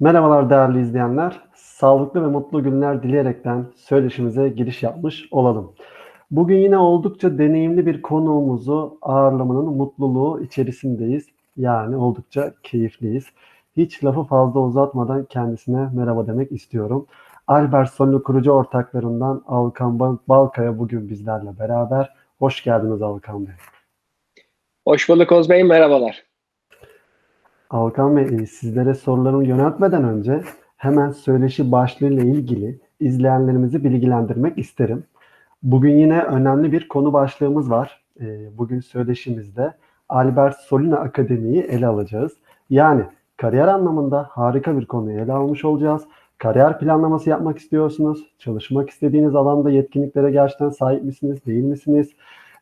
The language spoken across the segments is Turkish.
Merhabalar değerli izleyenler. Sağlıklı ve mutlu günler dileyerekten söyleşimize giriş yapmış olalım. Bugün yine oldukça deneyimli bir konuğumuzu ağırlamanın mutluluğu içerisindeyiz. Yani oldukça keyifliyiz. Hiç lafı fazla uzatmadan kendisine merhaba demek istiyorum. Albert Sonlu kurucu ortaklarından Alkan Balkaya bugün bizlerle beraber. Hoş geldiniz Alkan Bey. Hoş bulduk Oz Bey, merhabalar. Alkan Bey, e, sizlere sorularımı yöneltmeden önce hemen söyleşi başlığıyla ilgili izleyenlerimizi bilgilendirmek isterim. Bugün yine önemli bir konu başlığımız var. E, bugün söyleşimizde Albert Solina Akademi'yi ele alacağız. Yani kariyer anlamında harika bir konuyu ele almış olacağız. Kariyer planlaması yapmak istiyorsunuz. Çalışmak istediğiniz alanda yetkinliklere gerçekten sahip misiniz, değil misiniz?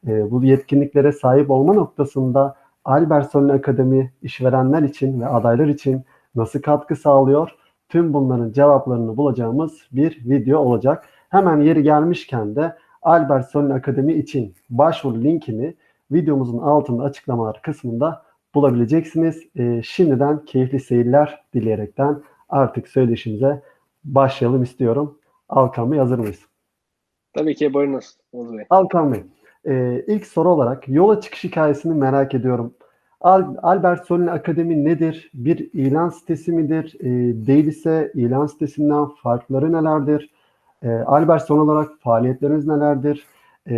E, bu yetkinliklere sahip olma noktasında Alberson Akademi işverenler için ve adaylar için nasıl katkı sağlıyor? Tüm bunların cevaplarını bulacağımız bir video olacak. Hemen yeri gelmişken de Alberson Akademi için başvuru linkini videomuzun altında açıklamalar kısmında bulabileceksiniz. E, şimdiden keyifli seyirler dileyerekten artık söyleşimize başlayalım istiyorum. Alkan Bey hazır mıyız? Tabii ki buyurunuz. Alkan Bey, e, ilk soru olarak yola çıkış hikayesini merak ediyorum. Al, Albert Solin Akademi nedir? Bir ilan sitesi midir? E, değilse ilan sitesinden farkları nelerdir? E, Albert Solin olarak faaliyetleriniz nelerdir? E,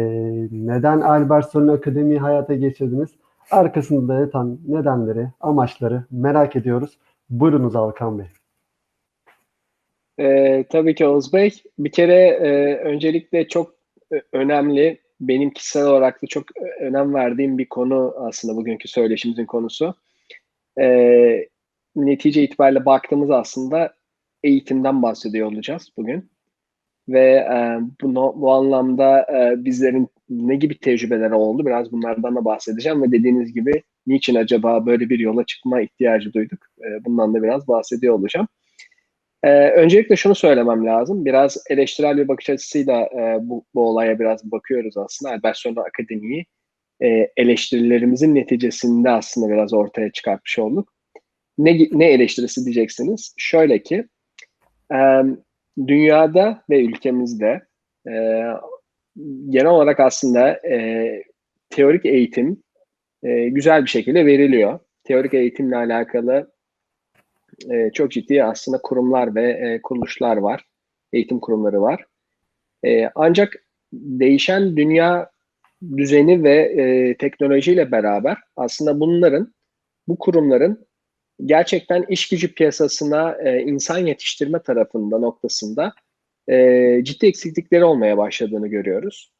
neden Albert Solin Akademi'yi hayata geçirdiniz? Arkasında yatan nedenleri, amaçları merak ediyoruz. Buyurunuz Alkan Bey. E, tabii ki Oğuz Bey. Bir kere e, öncelikle çok e, önemli benim kişisel olarak da çok e, önem verdiğim bir konu aslında bugünkü söyleşimizin konusu. E, netice itibariyle baktığımız aslında eğitimden bahsediyor olacağız bugün. Ve e, bu, bu anlamda e, bizlerin ne gibi tecrübeler oldu biraz bunlardan da bahsedeceğim. Ve dediğiniz gibi niçin acaba böyle bir yola çıkma ihtiyacı duyduk? E, bundan da biraz bahsediyor olacağım. Ee, öncelikle şunu söylemem lazım. Biraz eleştirel bir bakış açısıyla e, bu, bu olaya biraz bakıyoruz aslında. Albert Sonra Akademi'yi e, eleştirilerimizin neticesinde aslında biraz ortaya çıkartmış olduk. Ne, ne eleştirisi diyeceksiniz? Şöyle ki, e, dünyada ve ülkemizde e, genel olarak aslında e, teorik eğitim e, güzel bir şekilde veriliyor. Teorik eğitimle alakalı e, çok ciddi aslında kurumlar ve e, kuruluşlar var. Eğitim kurumları var. E, ancak değişen dünya düzeni ve e, teknolojiyle beraber aslında bunların, bu kurumların gerçekten iş gücü piyasasına e, insan yetiştirme tarafında noktasında e, ciddi eksiklikleri olmaya başladığını görüyoruz.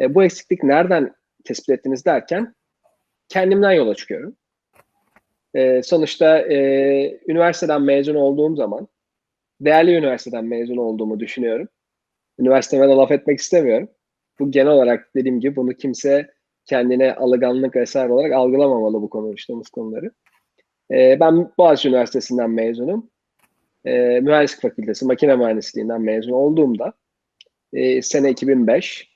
E, bu eksiklik nereden tespit ettiniz derken kendimden yola çıkıyorum. E, sonuçta e, üniversiteden mezun olduğum zaman değerli üniversiteden mezun olduğumu düşünüyorum. Üniversiteme de laf etmek istemiyorum. Bu genel olarak dediğim gibi bunu kimse kendine alışkanlık vesaire olarak algılamamalı bu konuştuğumuz konuları. E, ben Boğaziçi Üniversitesi'nden mezunum. E, Mühendislik Fakültesi, Makine Mühendisliğinden mezun olduğumda e, sene 2005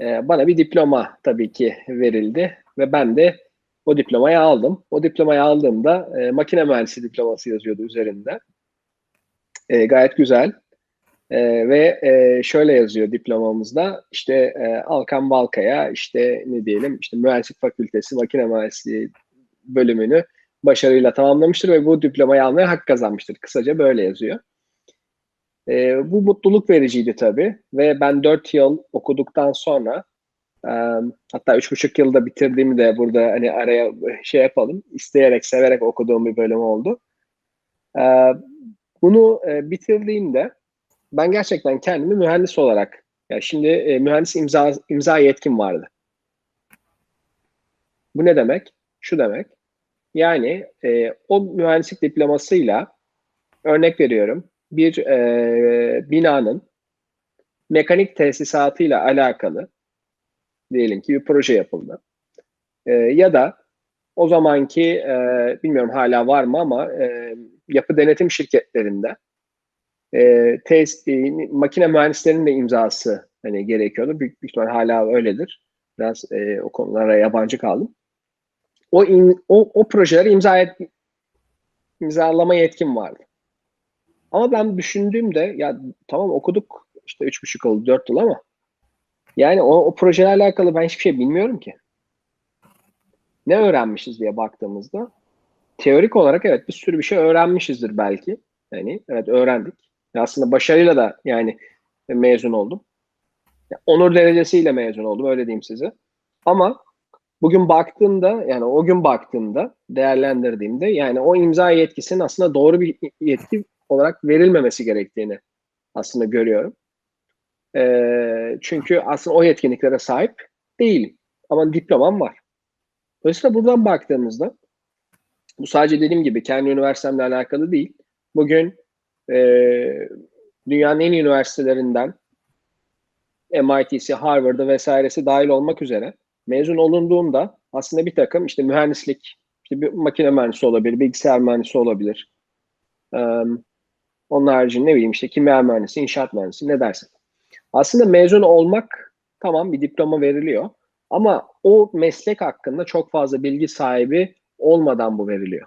e, bana bir diploma tabii ki verildi ve ben de o diplomayı aldım. O diplomayı aldığımda e, makine mühendisi diploması yazıyordu üzerinde. E, gayet güzel. E, ve e, şöyle yazıyor diplomamızda işte e, Alkan Balkaya işte ne diyelim işte mühendislik fakültesi makine mühendisliği bölümünü başarıyla tamamlamıştır ve bu diplomayı almaya hak kazanmıştır. Kısaca böyle yazıyor. E, bu mutluluk vericiydi tabii ve ben 4 yıl okuduktan sonra hatta üç buçuk yılda bitirdiğimi de burada hani araya şey yapalım. İsteyerek, severek okuduğum bir bölüm oldu. Bunu e, bitirdiğimde ben gerçekten kendimi mühendis olarak ya şimdi e, mühendis imza imza yetkim vardı. Bu ne demek? Şu demek. Yani e, o mühendislik diplomasıyla örnek veriyorum bir binanın mekanik tesisatıyla alakalı diyelim ki bir proje yapıldı. E, ya da o zamanki e, bilmiyorum hala var mı ama e, yapı denetim şirketlerinde e, test, e, makine mühendislerinin de imzası hani gerekiyordu. Büyük, büyük ihtimal hala öyledir. Biraz e, o konulara yabancı kaldım. O, in, o, o projeleri imza et, imzalama yetkim vardı. Ama ben düşündüğümde ya tamam okuduk işte üç buçuk oldu dört yıl ama yani o, o projeyle alakalı ben hiçbir şey bilmiyorum ki. Ne öğrenmişiz diye baktığımızda teorik olarak evet bir sürü bir şey öğrenmişizdir belki. Yani evet öğrendik. Aslında başarıyla da yani mezun oldum. Onur derecesiyle mezun oldum öyle diyeyim size. Ama bugün baktığımda yani o gün baktığımda değerlendirdiğimde yani o imza yetkisinin aslında doğru bir yetki olarak verilmemesi gerektiğini aslında görüyorum. E, çünkü aslında o yetkinliklere sahip değilim. Ama diplomam var. Dolayısıyla buradan baktığımızda bu sadece dediğim gibi kendi üniversitemle alakalı değil. Bugün e, dünyanın en iyi üniversitelerinden MIT'si, Harvard'ı vesairesi dahil olmak üzere mezun olunduğunda aslında bir takım işte mühendislik, işte bir makine mühendisi olabilir, bilgisayar mühendisi olabilir. Um, onun haricinde ne bileyim işte kimya mühendisi, inşaat mühendisi ne dersin. Aslında mezun olmak tamam bir diploma veriliyor. Ama o meslek hakkında çok fazla bilgi sahibi olmadan bu veriliyor.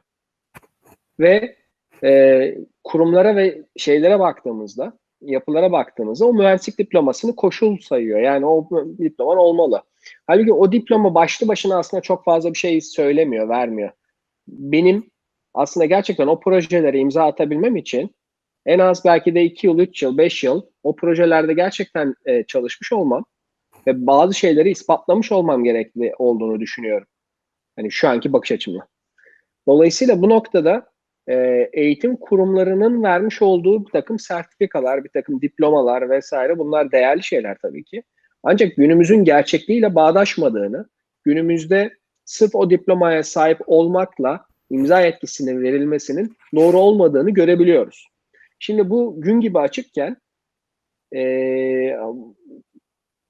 Ve e, kurumlara ve şeylere baktığımızda, yapılara baktığımızda o mühendislik diplomasını koşul sayıyor. Yani o diploman olmalı. Halbuki o diploma başlı başına aslında çok fazla bir şey söylemiyor, vermiyor. Benim aslında gerçekten o projelere imza atabilmem için en az belki de 2 yıl, 3 yıl, 5 yıl o projelerde gerçekten e, çalışmış olmam ve bazı şeyleri ispatlamış olmam gerekli olduğunu düşünüyorum. Hani şu anki bakış açımla. Dolayısıyla bu noktada e, eğitim kurumlarının vermiş olduğu bir takım sertifikalar, bir takım diplomalar vesaire bunlar değerli şeyler tabii ki. Ancak günümüzün gerçekliğiyle bağdaşmadığını, günümüzde sırf o diplomaya sahip olmakla imza yetkisinin verilmesinin doğru olmadığını görebiliyoruz. Şimdi bu gün gibi açıkken e,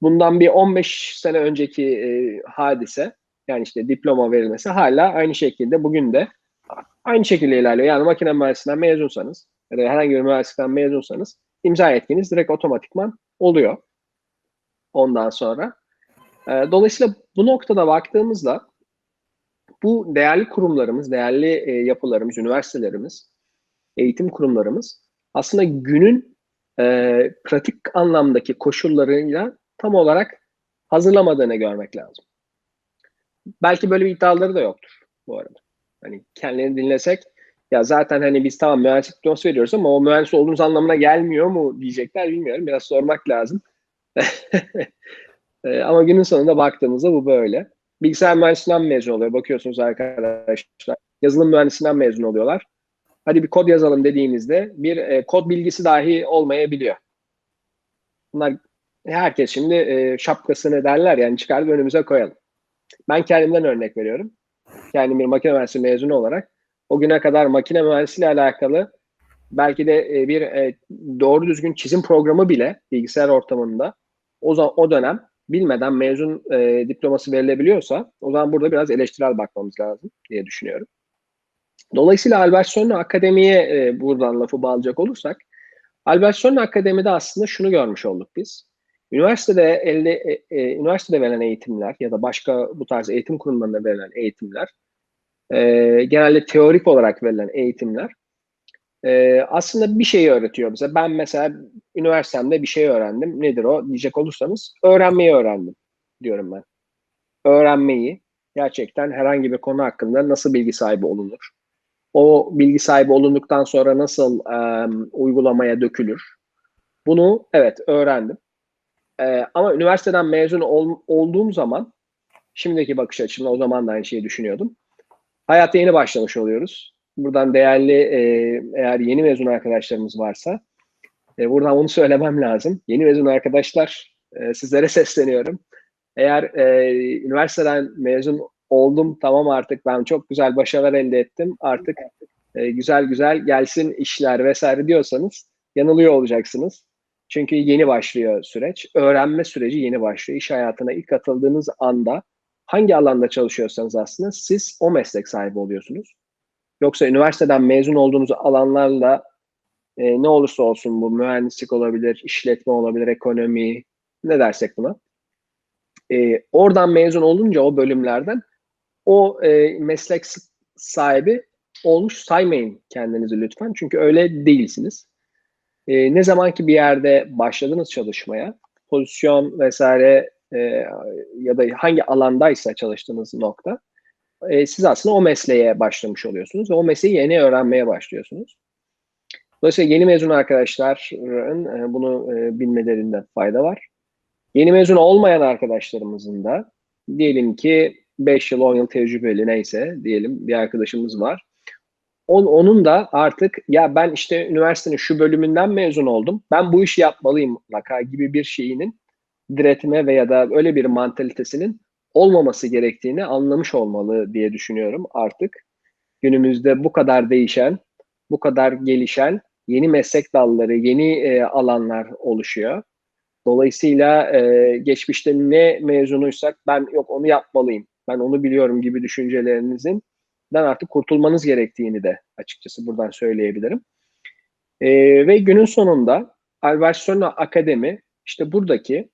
bundan bir 15 sene önceki e, hadise yani işte diploma verilmesi hala aynı şekilde bugün de aynı şekilde ilerliyor. Yani makine mühendisliğinden mezunsanız ya da herhangi bir mühendislikten mezunsanız imza yetkiniz direkt otomatikman oluyor. Ondan sonra. E, dolayısıyla bu noktada baktığımızda bu değerli kurumlarımız, değerli e, yapılarımız, üniversitelerimiz, eğitim kurumlarımız aslında günün e, pratik anlamdaki koşullarıyla tam olarak hazırlamadığını görmek lazım. Belki böyle bir iddiaları da yoktur bu arada. Hani kendilerini dinlesek ya zaten hani biz tamam mühendislik diploması veriyoruz ama o mühendis olduğumuz anlamına gelmiyor mu diyecekler bilmiyorum. Biraz sormak lazım. e, ama günün sonunda baktığımızda bu böyle. Bilgisayar mühendisinden mezun oluyor. Bakıyorsunuz arkadaşlar. Yazılım mühendisinden mezun oluyorlar. Hadi bir kod yazalım dediğinizde bir e, kod bilgisi dahi olmayabiliyor. Bunlar herkes şimdi e, şapkasını derler yani çıkarıp önümüze koyalım. Ben kendimden örnek veriyorum. Kendim bir makine mühendisi mezunu olarak o güne kadar makine mühendisliği ile alakalı belki de e, bir e, doğru düzgün çizim programı bile bilgisayar ortamında o zaman o dönem bilmeden mezun e, diploması verilebiliyorsa o zaman burada biraz eleştirel bakmamız lazım diye düşünüyorum. Dolayısıyla Albert Sonra Akademi'ye e, buradan lafı bağlayacak olursak Albert Sonra Akademi'de aslında şunu görmüş olduk biz. Üniversitede elde e, e, üniversitede verilen eğitimler ya da başka bu tarz eğitim kurumlarında verilen eğitimler e, genelde teorik olarak verilen eğitimler e, aslında bir şeyi öğretiyor bize. Ben mesela üniversitemde bir şey öğrendim. Nedir o diyecek olursanız öğrenmeyi öğrendim diyorum ben. Öğrenmeyi gerçekten herhangi bir konu hakkında nasıl bilgi sahibi olunur? O bilgi sahibi olunduktan sonra nasıl um, uygulamaya dökülür? Bunu evet öğrendim. Ee, ama üniversiteden mezun ol, olduğum zaman şimdiki bakış açımla o zaman da aynı şeyi düşünüyordum. Hayata yeni başlamış oluyoruz. Buradan değerli e, eğer yeni mezun arkadaşlarımız varsa e, buradan onu söylemem lazım. Yeni mezun arkadaşlar e, sizlere sesleniyorum. Eğer e, üniversiteden mezun oldum tamam artık ben çok güzel başarılar elde ettim artık e, güzel güzel gelsin işler vesaire diyorsanız yanılıyor olacaksınız. Çünkü yeni başlıyor süreç. Öğrenme süreci yeni başlıyor. İş hayatına ilk katıldığınız anda hangi alanda çalışıyorsanız aslında siz o meslek sahibi oluyorsunuz. Yoksa üniversiteden mezun olduğunuz alanlarla e, ne olursa olsun bu mühendislik olabilir, işletme olabilir, ekonomi ne dersek buna. E, oradan mezun olunca o bölümlerden o e, meslek sahibi olmuş saymayın kendinizi lütfen. Çünkü öyle değilsiniz. E, ne zaman ki bir yerde başladınız çalışmaya, pozisyon vesaire e, ya da hangi alandaysa çalıştığınız nokta, e, siz aslında o mesleğe başlamış oluyorsunuz ve o mesleği yeni öğrenmeye başlıyorsunuz. Dolayısıyla yeni mezun arkadaşların e, bunu e, bilmelerinde fayda var. Yeni mezun olmayan arkadaşlarımızın da diyelim ki 5 yıl 10 yıl tecrübeli neyse diyelim bir arkadaşımız var. On, onun da artık ya ben işte üniversitenin şu bölümünden mezun oldum. Ben bu işi yapmalıyım mutlaka gibi bir şeyinin diretme veya da öyle bir mantalitesinin olmaması gerektiğini anlamış olmalı diye düşünüyorum artık. Günümüzde bu kadar değişen, bu kadar gelişen yeni meslek dalları, yeni e, alanlar oluşuyor. Dolayısıyla e, geçmişte ne mezunuysak ben yok onu yapmalıyım, ben onu biliyorum gibi düşüncelerinizin den artık kurtulmanız gerektiğini de açıkçası buradan söyleyebilirim. E, ve günün sonunda Albertsona Akademi işte buradaki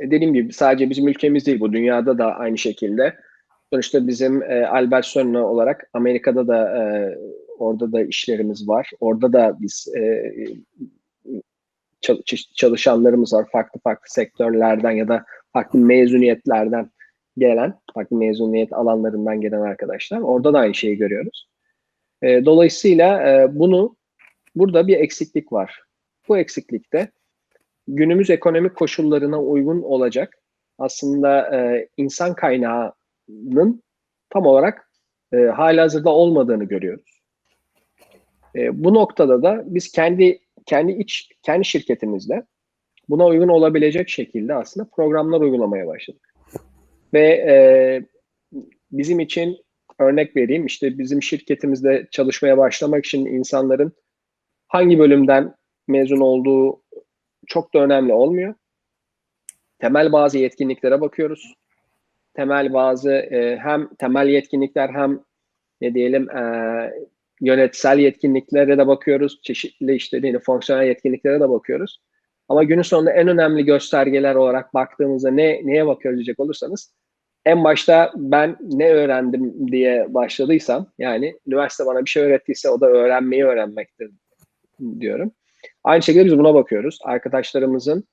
e, dediğim gibi sadece bizim ülkemiz değil bu dünyada da aynı şekilde. Sonuçta bizim e, Albertsona olarak Amerika'da da e, orada da işlerimiz var. Orada da biz e, çalışanlarımız var farklı farklı sektörlerden ya da farklı mezuniyetlerden gelen, farklı mezuniyet alanlarından gelen arkadaşlar. Orada da aynı şeyi görüyoruz. E, dolayısıyla e, bunu burada bir eksiklik var. Bu eksiklikte günümüz ekonomik koşullarına uygun olacak aslında e, insan kaynağının tam olarak e, halihazırda olmadığını görüyoruz. E, bu noktada da biz kendi kendi iç kendi şirketimizde buna uygun olabilecek şekilde aslında programlar uygulamaya başladık. Ve e, bizim için örnek vereyim işte bizim şirketimizde çalışmaya başlamak için insanların hangi bölümden mezun olduğu çok da önemli olmuyor. Temel bazı yetkinliklere bakıyoruz. Temel bazı e, hem temel yetkinlikler hem ne diyelim e, yönetsel yetkinliklere de bakıyoruz. Çeşitli işte değil, fonksiyonel yetkinliklere de bakıyoruz. Ama günün sonunda en önemli göstergeler olarak baktığımızda ne neye bakıyoruz diyecek olursanız en başta ben ne öğrendim diye başladıysam yani üniversite bana bir şey öğrettiyse o da öğrenmeyi öğrenmektir diyorum. Aynı şekilde biz buna bakıyoruz. Arkadaşlarımızın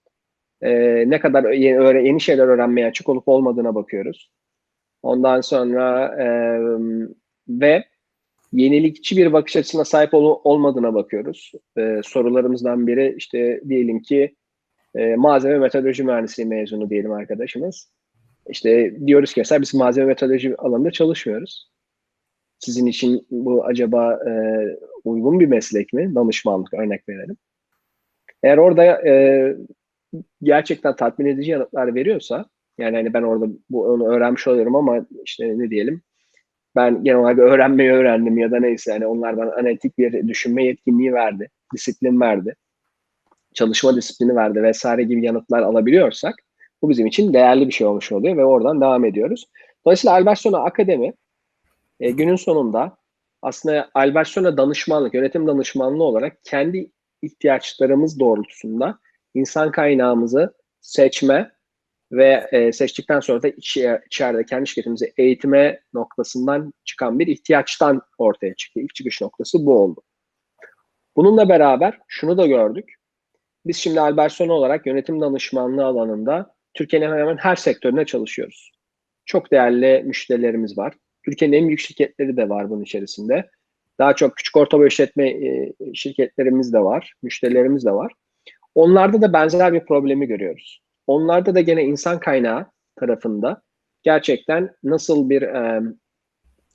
e, ne kadar yeni, yeni şeyler öğrenmeye açık olup olmadığına bakıyoruz. Ondan sonra e, ve yenilikçi bir bakış açısına sahip ol, olmadığına bakıyoruz. E, sorularımızdan biri işte diyelim ki e, malzeme metodoloji mühendisliği mezunu diyelim arkadaşımız. İşte diyoruz ki mesela biz malzeme metodoloji alanında çalışmıyoruz. Sizin için bu acaba e, uygun bir meslek mi? Danışmanlık örnek verelim. Eğer orada e, gerçekten tatmin edici yanıtlar veriyorsa yani hani ben orada bu onu öğrenmiş oluyorum ama işte ne diyelim ben genel olarak öğrenmeyi öğrendim ya da neyse yani onlar bana analitik bir düşünme yetkinliği verdi, disiplin verdi, çalışma disiplini verdi vesaire gibi yanıtlar alabiliyorsak bu bizim için değerli bir şey olmuş oluyor ve oradan devam ediyoruz. Dolayısıyla Albertsona Akademi e, günün sonunda aslında Albertsona danışmanlık, yönetim danışmanlığı olarak kendi ihtiyaçlarımız doğrultusunda insan kaynağımızı seçme ve e, seçtikten sonra da içi, içeride kendi şirketimizi eğitime noktasından çıkan bir ihtiyaçtan ortaya çıktı. İlk çıkış noktası bu oldu. Bununla beraber şunu da gördük. Biz şimdi Albertsona olarak yönetim danışmanlığı alanında Türkiye'nin hemen hemen her sektörüne çalışıyoruz. Çok değerli müşterilerimiz var. Türkiye'nin en büyük şirketleri de var bunun içerisinde. Daha çok küçük orta boy işletme e, şirketlerimiz de var, müşterilerimiz de var. Onlarda da benzer bir problemi görüyoruz. Onlarda da gene insan kaynağı tarafında gerçekten nasıl bir e,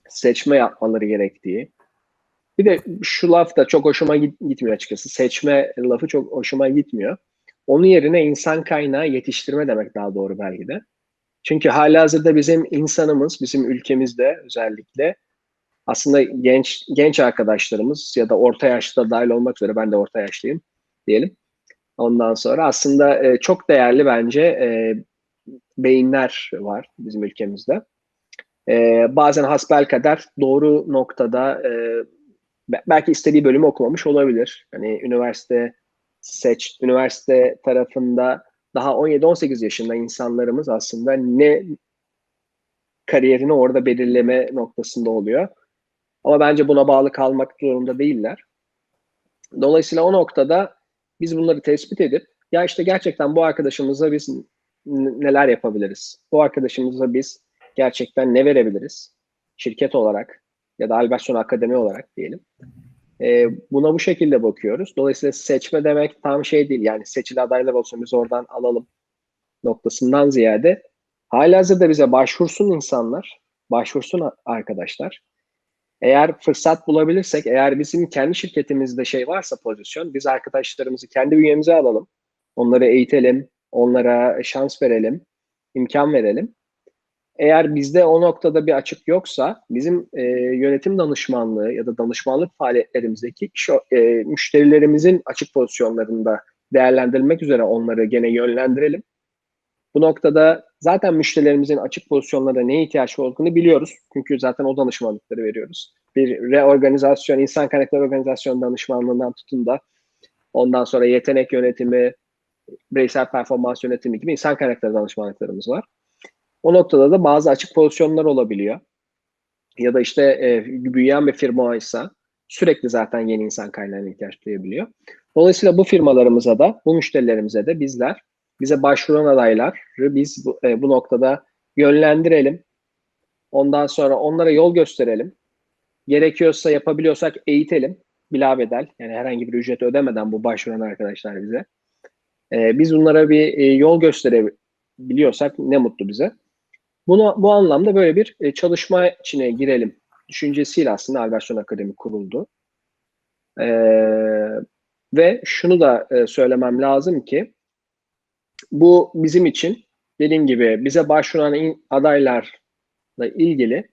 seçme yapmaları gerektiği. Bir de şu laf da çok hoşuma gitmiyor açıkçası. Seçme lafı çok hoşuma gitmiyor. Onun yerine insan kaynağı yetiştirme demek daha doğru belki de. Çünkü halihazırda bizim insanımız, bizim ülkemizde özellikle aslında genç genç arkadaşlarımız ya da orta yaşta dahil olmak üzere ben de orta yaşlıyım diyelim. Ondan sonra aslında e, çok değerli bence e, beyinler var bizim ülkemizde. E, bazen hasbel kadar doğru noktada e, belki istediği bölümü okumamış olabilir. Hani üniversite seç, üniversite tarafında daha 17-18 yaşında insanlarımız aslında ne kariyerini orada belirleme noktasında oluyor. Ama bence buna bağlı kalmak zorunda değiller. Dolayısıyla o noktada biz bunları tespit edip ya işte gerçekten bu arkadaşımıza biz neler yapabiliriz? Bu arkadaşımıza biz gerçekten ne verebiliriz? Şirket olarak ya da Albertson Akademi olarak diyelim. E, buna bu şekilde bakıyoruz. Dolayısıyla seçme demek tam şey değil. Yani seçili adaylar olsun biz oradan alalım noktasından ziyade halihazırda bize başvursun insanlar, başvursun arkadaşlar. Eğer fırsat bulabilirsek, eğer bizim kendi şirketimizde şey varsa pozisyon, biz arkadaşlarımızı kendi bünyemize alalım. Onları eğitelim, onlara şans verelim, imkan verelim. Eğer bizde o noktada bir açık yoksa bizim e, yönetim danışmanlığı ya da danışmanlık faaliyetlerimizdeki iş, e, müşterilerimizin açık pozisyonlarında değerlendirilmek üzere onları gene yönlendirelim. Bu noktada zaten müşterilerimizin açık pozisyonlara neye ihtiyaç olduğunu biliyoruz. Çünkü zaten o danışmanlıkları veriyoruz. Bir reorganizasyon, insan kaynakları organizasyon danışmanlığından tutun da ondan sonra yetenek yönetimi, bireysel performans yönetimi gibi insan kaynakları danışmanlıklarımız var. O noktada da bazı açık pozisyonlar olabiliyor. Ya da işte e, büyüyen bir firma ise sürekli zaten yeni insan kaynağına ihtiyaç duyabiliyor. Dolayısıyla bu firmalarımıza da, bu müşterilerimize de bizler, bize başvuran adayları biz bu, e, bu noktada yönlendirelim. Ondan sonra onlara yol gösterelim. Gerekiyorsa yapabiliyorsak eğitelim. Bilabedel yani herhangi bir ücret ödemeden bu başvuran arkadaşlar bize. E, biz bunlara bir e, yol gösterebiliyorsak ne mutlu bize. Bunu, bu anlamda böyle bir e, çalışma içine girelim düşüncesiyle aslında Alberson Akademi kuruldu. E, ve şunu da e, söylemem lazım ki bu bizim için dediğim gibi bize başvuran adaylarla ilgili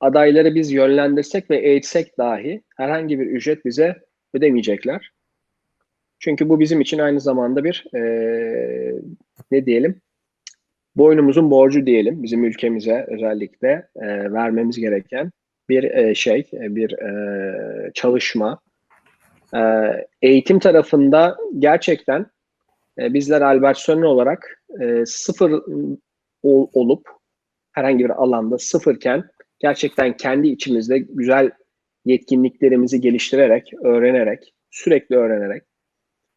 adayları biz yönlendirsek ve eğitsek dahi herhangi bir ücret bize ödemeyecekler. Çünkü bu bizim için aynı zamanda bir e, ne diyelim boynumuzun borcu diyelim bizim ülkemize özellikle e, vermemiz gereken bir e, şey, bir e, çalışma. E, eğitim tarafında gerçekten e, bizler Albert Sönne olarak e, sıfır ol, olup herhangi bir alanda sıfırken gerçekten kendi içimizde güzel yetkinliklerimizi geliştirerek, öğrenerek, sürekli öğrenerek,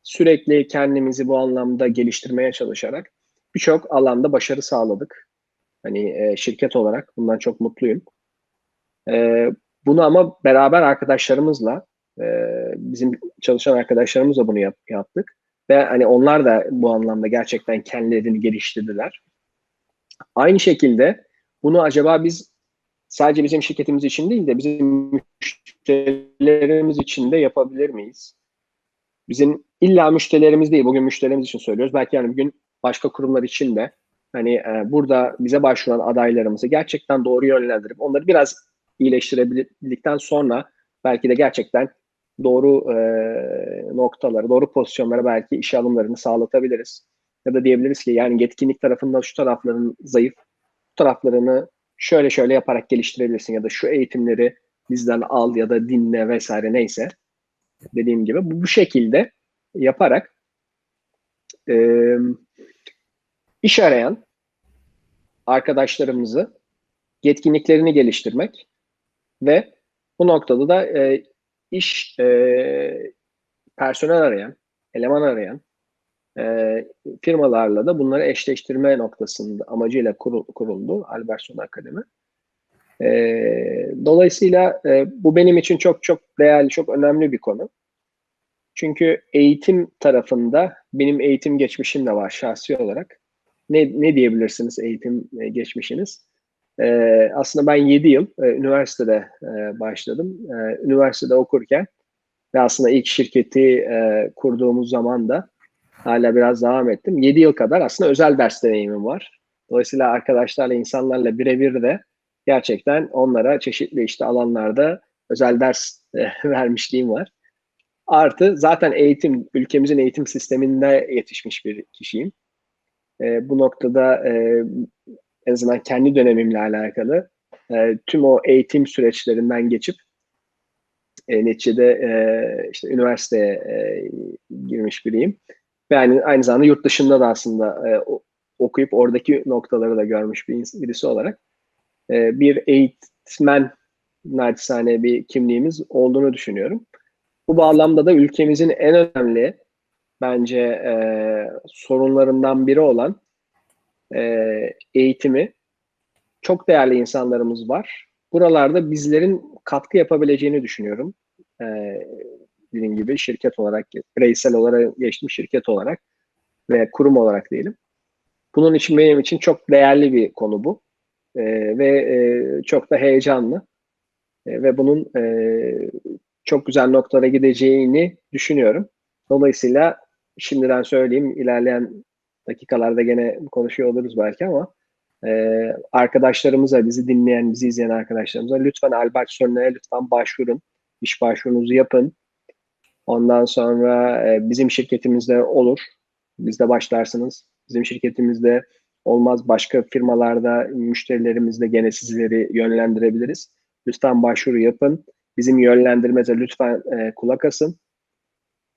sürekli kendimizi bu anlamda geliştirmeye çalışarak birçok alanda başarı sağladık. Hani e, şirket olarak bundan çok mutluyum. Bunu ama beraber arkadaşlarımızla, bizim çalışan arkadaşlarımızla bunu yap, yaptık. Ve hani onlar da bu anlamda gerçekten kendilerini geliştirdiler. Aynı şekilde bunu acaba biz sadece bizim şirketimiz için değil de bizim müşterilerimiz için de yapabilir miyiz? Bizim illa müşterilerimiz değil, bugün müşterilerimiz için söylüyoruz. Belki yani bugün başka kurumlar için de hani e, burada bize başvuran adaylarımızı gerçekten doğru yönlendirip onları biraz iyileştirebildikten sonra belki de gerçekten doğru e, noktaları, doğru pozisyonlara belki iş alımlarını sağlatabiliriz. Ya da diyebiliriz ki yani yetkinlik tarafında şu tarafların zayıf, bu taraflarını şöyle şöyle yaparak geliştirebilirsin ya da şu eğitimleri bizden al ya da dinle vesaire neyse dediğim gibi bu, bu şekilde yaparak e, iş arayan arkadaşlarımızı yetkinliklerini geliştirmek ve bu noktada da e, iş e, personel arayan, eleman arayan e, firmalarla da bunları eşleştirme noktasında amacıyla kurul, kuruldu Albertson Akademi. E, dolayısıyla e, bu benim için çok çok değerli, çok önemli bir konu. Çünkü eğitim tarafında benim eğitim geçmişim de var şahsi olarak. Ne, ne diyebilirsiniz eğitim e, geçmişiniz? Ee, aslında ben 7 yıl e, üniversitede e, başladım. E, üniversitede okurken ve aslında ilk şirketi e, kurduğumuz zaman da hala biraz devam ettim. 7 yıl kadar aslında özel ders deneyimim var. Dolayısıyla arkadaşlarla, insanlarla birebir de gerçekten onlara çeşitli işte alanlarda özel ders e, vermişliğim var. Artı zaten eğitim, ülkemizin eğitim sisteminde yetişmiş bir kişiyim. E, bu noktada e, en azından kendi dönemimle alakalı e, tüm o eğitim süreçlerinden geçip e, neticede e, işte üniversiteye e, girmiş biriyim. Yani aynı zamanda yurt dışında da aslında e, okuyup oradaki noktaları da görmüş bir, birisi olarak e, bir eğitmen naçizane bir kimliğimiz olduğunu düşünüyorum. Bu bağlamda da ülkemizin en önemli bence e, sorunlarından biri olan e, eğitimi. Çok değerli insanlarımız var. Buralarda bizlerin katkı yapabileceğini düşünüyorum. E, dediğim gibi şirket olarak, bireysel olarak geçtim şirket olarak ve kurum olarak diyelim. Bunun için benim için çok değerli bir konu bu. E, ve e, çok da heyecanlı. E, ve bunun e, çok güzel noktalara gideceğini düşünüyorum. Dolayısıyla şimdiden söyleyeyim, ilerleyen dakikalarda gene konuşuyor oluruz belki ama e, arkadaşlarımıza, bizi dinleyen, bizi izleyen arkadaşlarımıza lütfen Albert Sönler'e lütfen başvurun. İş başvurunuzu yapın. Ondan sonra e, bizim şirketimizde olur. Bizde başlarsınız. Bizim şirketimizde olmaz. Başka firmalarda, müşterilerimizde gene sizleri yönlendirebiliriz. Lütfen başvuru yapın. Bizim yönlendirmeze lütfen e, kulak asın.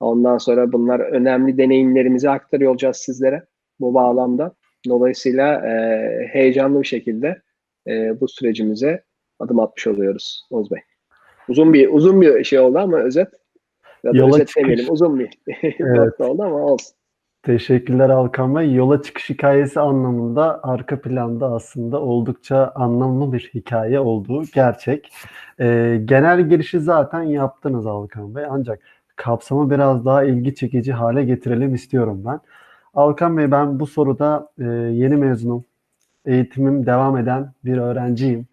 Ondan sonra bunlar önemli deneyimlerimizi aktarıyor olacağız sizlere bu bağlamda. Dolayısıyla e, heyecanlı bir şekilde e, bu sürecimize adım atmış oluyoruz Oğuz Bey. Uzun bir uzun bir şey oldu ama özet. Ya da Yola özet çıkış. demeyelim, uzun bir Evet. oldu ama olsun. Teşekkürler Alkan Bey. Yola çıkış hikayesi anlamında arka planda aslında oldukça anlamlı bir hikaye olduğu gerçek. Ee, genel girişi zaten yaptınız Alkan Bey. Ancak kapsamı biraz daha ilgi çekici hale getirelim istiyorum ben. Alkan Bey ben bu soruda e, yeni mezunum. Eğitimim devam eden bir öğrenciyim.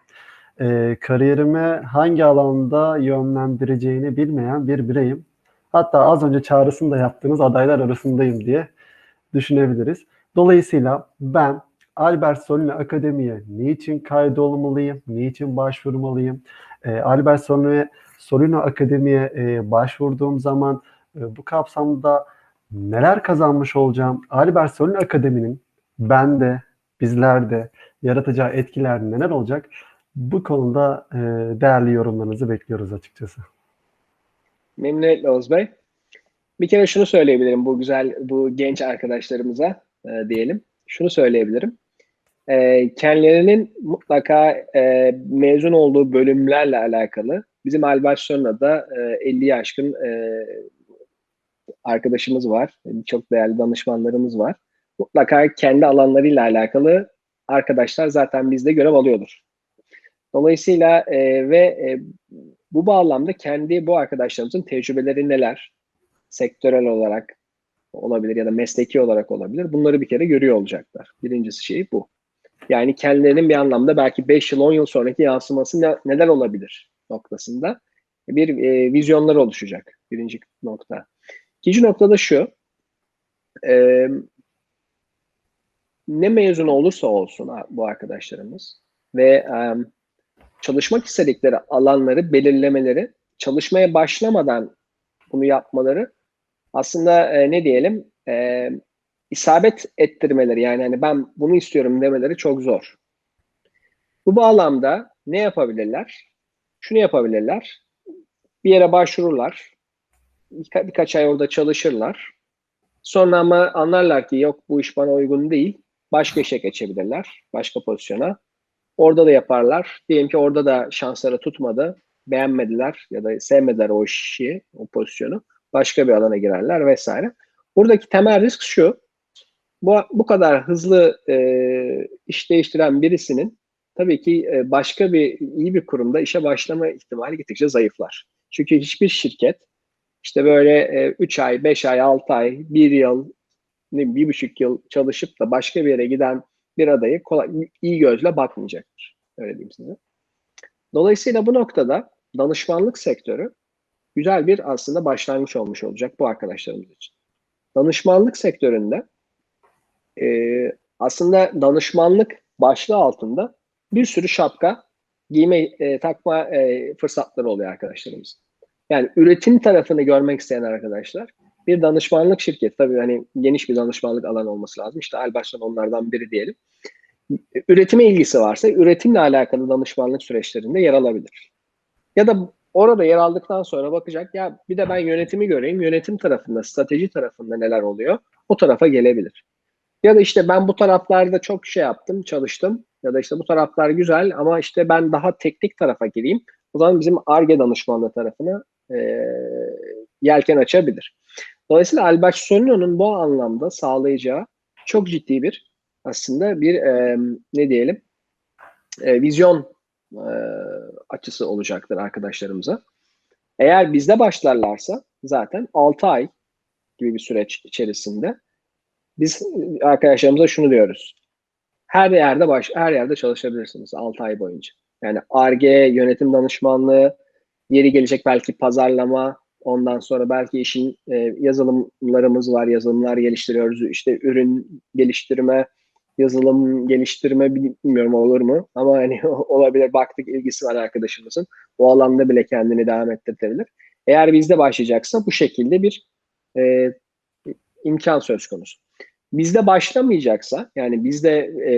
E, kariyerimi hangi alanda yönlendireceğini bilmeyen bir bireyim. Hatta az önce çağrısını da yaptığınız adaylar arasındayım diye düşünebiliriz. Dolayısıyla ben Albert Solina Akademi'ye niçin kaydolmalıyım, niçin başvurmalıyım? Ee, Albert Solina, Solina Akademi'ye e, başvurduğum zaman e, bu kapsamda neler kazanmış olacağım? Albert Solina Akademi'nin bende, bizlerde yaratacağı etkiler neler olacak? Bu konuda e, değerli yorumlarınızı bekliyoruz açıkçası. Memnuniyetle Oğuz Bey. Bir kere şunu söyleyebilirim bu güzel, bu genç arkadaşlarımıza e, diyelim. Şunu söyleyebilirim. E, kendilerinin mutlaka e, mezun olduğu bölümlerle alakalı bizim Albertson'la da e, 50'yi aşkın e, arkadaşımız var. Çok değerli danışmanlarımız var. Mutlaka kendi alanlarıyla alakalı arkadaşlar zaten bizde görev alıyordur. Dolayısıyla e, ve e, bu bağlamda kendi bu arkadaşlarımızın tecrübeleri neler? Sektörel olarak olabilir ya da mesleki olarak olabilir. Bunları bir kere görüyor olacaklar. Birincisi şey bu. Yani kendilerinin bir anlamda belki 5 yıl 10 yıl sonraki yansıması ne, neler olabilir noktasında bir e, vizyonları oluşacak. Birinci nokta. İkinci nokta da şu. E, ne mezun olursa olsun bu arkadaşlarımız ve e, çalışmak istedikleri alanları belirlemeleri, çalışmaya başlamadan bunu yapmaları aslında e, ne diyelim e, isabet ettirmeleri yani hani ben bunu istiyorum demeleri çok zor. Bu bağlamda ne yapabilirler? Şunu yapabilirler. Bir yere başvururlar. Birka, birkaç ay orada çalışırlar. Sonra ama anlarlar ki yok bu iş bana uygun değil. Başka işe geçebilirler. Başka pozisyona. Orada da yaparlar. Diyelim ki orada da şansları tutmadı. Beğenmediler ya da sevmediler o işi, o pozisyonu. Başka bir alana girerler vesaire. Buradaki temel risk şu. Bu, bu kadar hızlı e, iş değiştiren birisinin tabii ki e, başka bir iyi bir kurumda işe başlama ihtimali gittikçe zayıflar. Çünkü hiçbir şirket işte böyle 3 e, ay, 5 ay, 6 ay, 1 yıl, bir buçuk yıl çalışıp da başka bir yere giden bir adayı kolay, iyi gözle bakmayacaktır. Öyle diyeyim size. Dolayısıyla bu noktada danışmanlık sektörü güzel bir aslında başlangıç olmuş olacak bu arkadaşlarımız için. Danışmanlık sektöründe e, aslında danışmanlık başlığı altında bir sürü şapka giyme, e, takma e, fırsatları oluyor arkadaşlarımız. Yani üretim tarafını görmek isteyen arkadaşlar bir danışmanlık şirketi tabii hani geniş bir danışmanlık alanı olması lazım. İşte Albaş'tan onlardan biri diyelim. Üretime ilgisi varsa üretimle alakalı danışmanlık süreçlerinde yer alabilir. Ya da orada yer aldıktan sonra bakacak ya bir de ben yönetimi göreyim. Yönetim tarafında, strateji tarafında neler oluyor? O tarafa gelebilir. Ya da işte ben bu taraflarda çok şey yaptım, çalıştım. Ya da işte bu taraflar güzel ama işte ben daha teknik tarafa gireyim. O zaman bizim ARGE danışmanlığı tarafına e, yelken açabilir. Dolayısıyla Albert Sonino'nun bu anlamda sağlayacağı çok ciddi bir aslında bir e, ne diyelim e, vizyon e, açısı olacaktır arkadaşlarımıza. Eğer bizde başlarlarsa zaten 6 ay gibi bir süreç içerisinde biz arkadaşlarımıza şunu diyoruz. Her yerde baş, her yerde çalışabilirsiniz 6 ay boyunca. Yani ARGE, yönetim danışmanlığı, yeri gelecek belki pazarlama, ondan sonra belki işin e, yazılımlarımız var, yazılımlar geliştiriyoruz. İşte ürün geliştirme, yazılım geliştirme bilmiyorum olur mu? Ama hani olabilir baktık ilgisi var arkadaşımızın. O alanda bile kendini devam ettirebilir. Eğer bizde başlayacaksa bu şekilde bir e, imkan söz konusu. Bizde başlamayacaksa yani bizde e,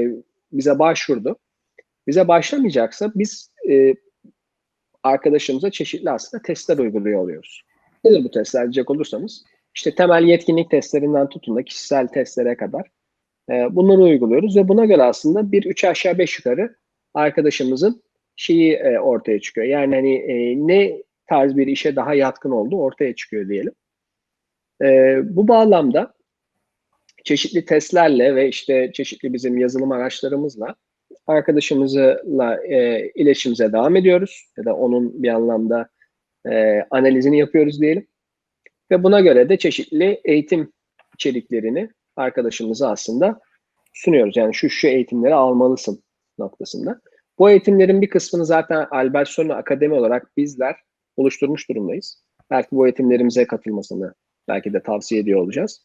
bize başvurdu. Bize başlamayacaksa biz e, arkadaşımıza çeşitli aslında testler uyguluyor oluyoruz. Nedir bu testler diyecek olursanız? İşte temel yetkinlik testlerinden tutun da kişisel testlere kadar e, bunları uyguluyoruz ve buna göre aslında bir üç aşağı beş yukarı arkadaşımızın şeyi e, ortaya çıkıyor. Yani hani e, ne tarz bir işe daha yatkın olduğu ortaya çıkıyor diyelim. E, bu bağlamda çeşitli testlerle ve işte çeşitli bizim yazılım araçlarımızla arkadaşımızla e, iletişimize devam ediyoruz ya da onun bir anlamda e, analizini yapıyoruz diyelim. Ve buna göre de çeşitli eğitim içeriklerini arkadaşımıza aslında sunuyoruz. Yani şu şu eğitimleri almalısın noktasında. Bu eğitimlerin bir kısmını zaten Albert Sonu Akademi olarak bizler oluşturmuş durumdayız. Belki bu eğitimlerimize katılmasını belki de tavsiye ediyor olacağız.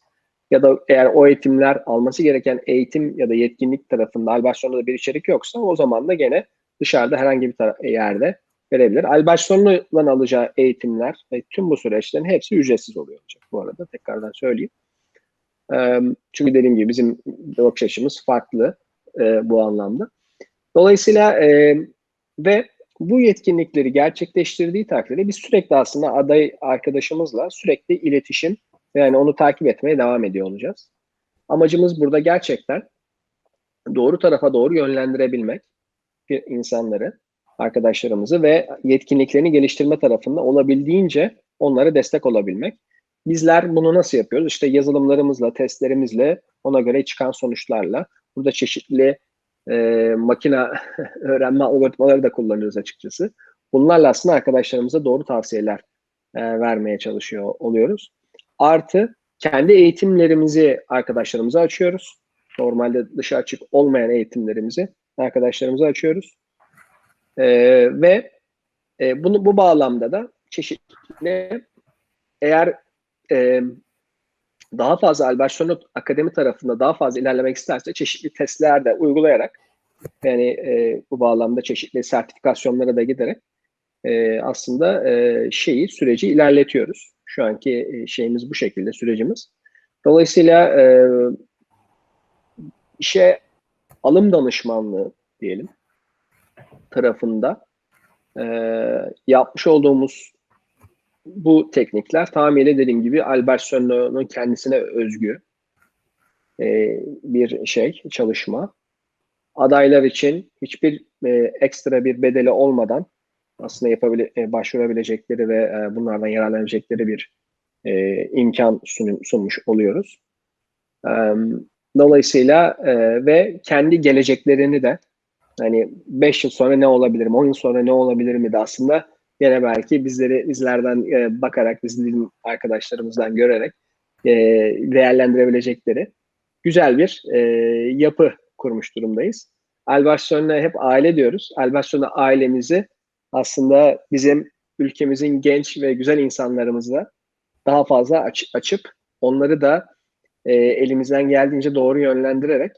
Ya da eğer o eğitimler alması gereken eğitim ya da yetkinlik tarafında Albert Sonu'da bir içerik yoksa o zaman da gene dışarıda herhangi bir yerde verebilir. Albert Sonu'dan alacağı eğitimler ve tüm bu süreçlerin hepsi ücretsiz oluyor olacak bu arada tekrardan söyleyeyim. Çünkü dediğim gibi bizim bakış açımız farklı bu anlamda. Dolayısıyla ve bu yetkinlikleri gerçekleştirdiği takdirde biz sürekli aslında aday arkadaşımızla sürekli iletişim yani onu takip etmeye devam ediyor olacağız. Amacımız burada gerçekten doğru tarafa doğru yönlendirebilmek insanları, arkadaşlarımızı ve yetkinliklerini geliştirme tarafında olabildiğince onlara destek olabilmek. Bizler bunu nasıl yapıyoruz? İşte yazılımlarımızla, testlerimizle, ona göre çıkan sonuçlarla. Burada çeşitli e, makine öğrenme algoritmaları da kullanıyoruz açıkçası. Bunlarla aslında arkadaşlarımıza doğru tavsiyeler e, vermeye çalışıyor oluyoruz. Artı kendi eğitimlerimizi arkadaşlarımıza açıyoruz. Normalde dışa açık olmayan eğitimlerimizi arkadaşlarımıza açıyoruz. E, ve e, bunu bu bağlamda da çeşitli eğer e, daha fazla Albert Sonot Akademi tarafında daha fazla ilerlemek isterse çeşitli testler de uygulayarak yani e, bu bağlamda çeşitli sertifikasyonlara da giderek e, aslında e, şeyi süreci ilerletiyoruz. Şu anki şeyimiz bu şekilde sürecimiz. Dolayısıyla e, işe alım danışmanlığı diyelim tarafında e, yapmış olduğumuz bu teknikler tamamıyla dediğim gibi Albert Sönno'nun kendisine özgü e, bir şey, çalışma. Adaylar için hiçbir e, ekstra bir bedeli olmadan aslında yapabile, başvurabilecekleri ve e, bunlardan yararlanabilecekleri bir e, imkan sun, sunmuş oluyoruz. E, dolayısıyla e, ve kendi geleceklerini de hani 5 yıl sonra ne olabilirim, 10 yıl sonra ne olabilirim de aslında Yine belki bizleri bizlerden e, bakarak, bizim arkadaşlarımızdan görerek e, değerlendirebilecekleri güzel bir e, yapı kurmuş durumdayız. Albarson'la hep aile diyoruz. Albarson'la ailemizi aslında bizim ülkemizin genç ve güzel insanlarımızla daha fazla aç, açıp onları da e, elimizden geldiğince doğru yönlendirerek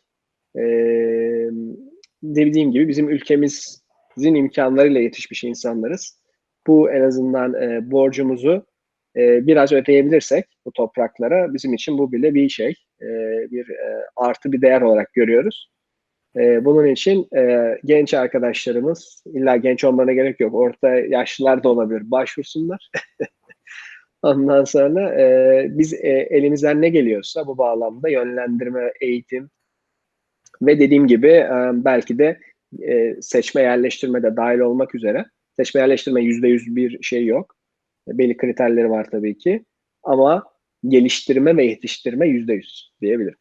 e, dediğim gibi bizim ülkemizin imkanlarıyla yetişmiş insanlarız bu en azından e, borcumuzu e, biraz ödeyebilirsek bu topraklara bizim için bu bile bir şey, e, bir e, artı bir değer olarak görüyoruz. E, bunun için e, genç arkadaşlarımız, illa genç olmana gerek yok, orta yaşlılar da olabilir, başvursunlar. Ondan sonra e, biz e, elimizden ne geliyorsa bu bağlamda yönlendirme, eğitim ve dediğim gibi e, belki de e, seçme yerleştirme de dahil olmak üzere Seçme yerleştirme yüzde yüz bir şey yok. Belli kriterleri var tabii ki. ama geliştirme ve yetiştirme yüzde yüz diyebilirim.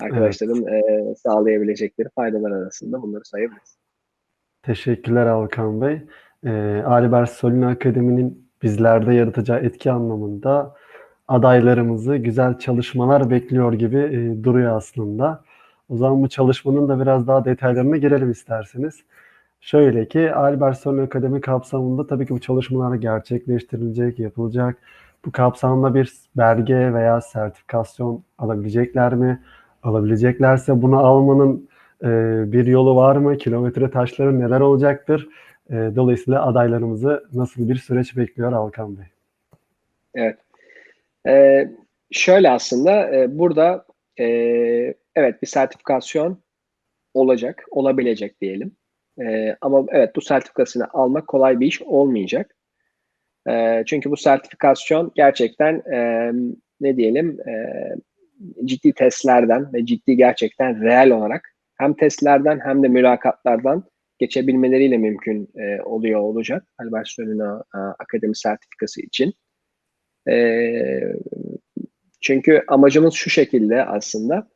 Arkadaşların evet. e, sağlayabilecekleri faydalar arasında bunları sayabiliriz. Teşekkürler Alkan Bey. E, Albert Solin Akademi'nin bizlerde yaratacağı etki anlamında adaylarımızı güzel çalışmalar bekliyor gibi e, duruyor aslında. O zaman bu çalışmanın da biraz daha detaylarına girelim isterseniz. Şöyle ki Albert Solin Akademi kapsamında tabii ki bu çalışmalar gerçekleştirilecek, yapılacak. Bu kapsamda bir belge veya sertifikasyon alabilecekler mi? Alabileceklerse bunu almanın e, bir yolu var mı? Kilometre taşları neler olacaktır? E, dolayısıyla adaylarımızı nasıl bir süreç bekliyor Alkan Bey? Evet. Ee, şöyle aslında e, burada e, evet bir sertifikasyon olacak, olabilecek diyelim. E, ama evet bu sertifikasını almak kolay bir iş olmayacak. E, çünkü bu sertifikasyon gerçekten e, ne diyelim e, ciddi testlerden ve ciddi gerçekten reel olarak hem testlerden hem de mülakatlardan geçebilmeleriyle mümkün e, oluyor olacak. Albert Sönüna Akademi sertifikası için. E, çünkü amacımız şu şekilde aslında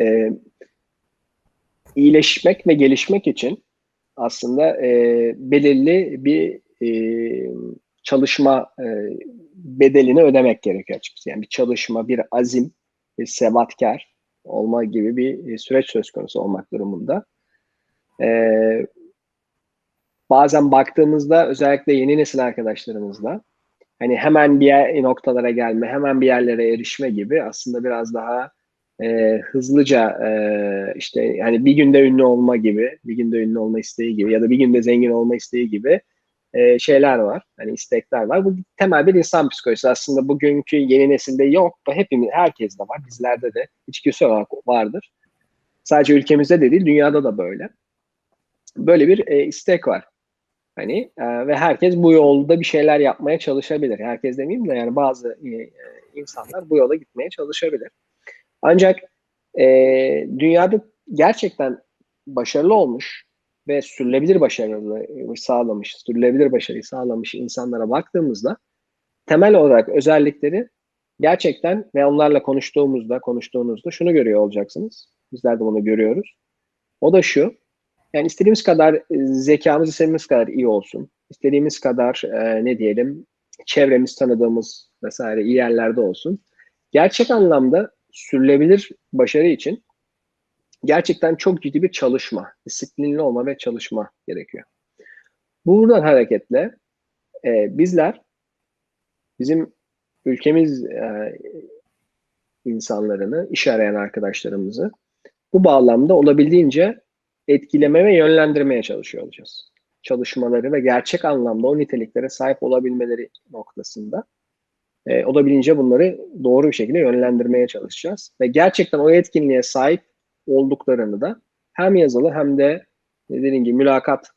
e, iyileşmek ve gelişmek için aslında e, belirli bir e, çalışma e, bedelini ödemek gerekiyor açıkçası. Yani bir çalışma, bir azim, bir sebatkar olma gibi bir süreç söz konusu olmak durumunda. Ee, bazen baktığımızda özellikle yeni nesil arkadaşlarımızla hani hemen bir yer, noktalara gelme, hemen bir yerlere erişme gibi aslında biraz daha e, hızlıca e, işte yani bir günde ünlü olma gibi, bir günde ünlü olma isteği gibi ya da bir günde zengin olma isteği gibi e, şeyler var. Hani istekler var. Bu temel bir insan psikolojisi. Aslında bugünkü yeni nesilde yok. Hepimiz, herkes de var. Bizlerde de içgüdüsel olarak vardır. Sadece ülkemizde de değil, dünyada da böyle. Böyle bir e, istek var. Hani e, ve herkes bu yolda bir şeyler yapmaya çalışabilir. Herkes demeyeyim de yani bazı e, insanlar bu yola gitmeye çalışabilir. Ancak e, dünyada gerçekten başarılı olmuş ve sürülebilir başarılı sağlamış, sürülebilir başarıyı sağlamış insanlara baktığımızda temel olarak özellikleri gerçekten ve onlarla konuştuğumuzda, konuştuğunuzda şunu görüyor olacaksınız. Bizler de bunu görüyoruz. O da şu, yani istediğimiz kadar e, zekamız istediğimiz kadar iyi olsun. İstediğimiz kadar e, ne diyelim çevremiz tanıdığımız vesaire iyi yerlerde olsun. Gerçek anlamda sürülebilir başarı için gerçekten çok ciddi bir çalışma, disiplinli olma ve çalışma gerekiyor. Buradan hareketle e, bizler bizim ülkemiz e, insanlarını, iş arayan arkadaşlarımızı bu bağlamda olabildiğince etkileme ve yönlendirmeye çalışıyor olacağız. Çalışmaları ve gerçek anlamda o niteliklere sahip olabilmeleri noktasında e, olabildiğince bunları doğru bir şekilde yönlendirmeye çalışacağız. Ve gerçekten o etkinliğe sahip olduklarını da hem yazılı hem de dediğim gibi mülakat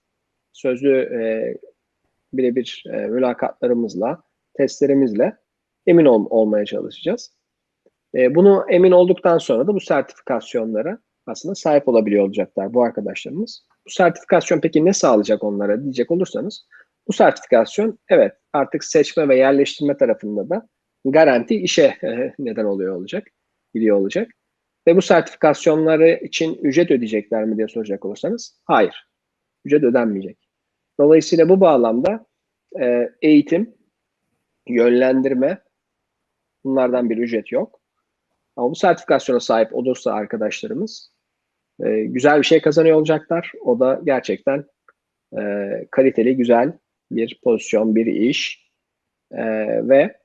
sözlü e, birebir e, mülakatlarımızla, testlerimizle emin ol, olmaya çalışacağız. E, bunu emin olduktan sonra da bu sertifikasyonlara aslında sahip olabiliyor olacaklar bu arkadaşlarımız. Bu sertifikasyon peki ne sağlayacak onlara diyecek olursanız bu sertifikasyon evet artık seçme ve yerleştirme tarafında da garanti işe e, neden oluyor olacak, gidiyor olacak. Ve bu sertifikasyonları için ücret ödeyecekler mi diye soracak olursanız hayır. Ücret ödenmeyecek. Dolayısıyla bu bağlamda e, eğitim, yönlendirme bunlardan bir ücret yok. Ama bu sertifikasyona sahip olursa arkadaşlarımız e, güzel bir şey kazanıyor olacaklar. O da gerçekten e, kaliteli, güzel bir pozisyon, bir iş e, ve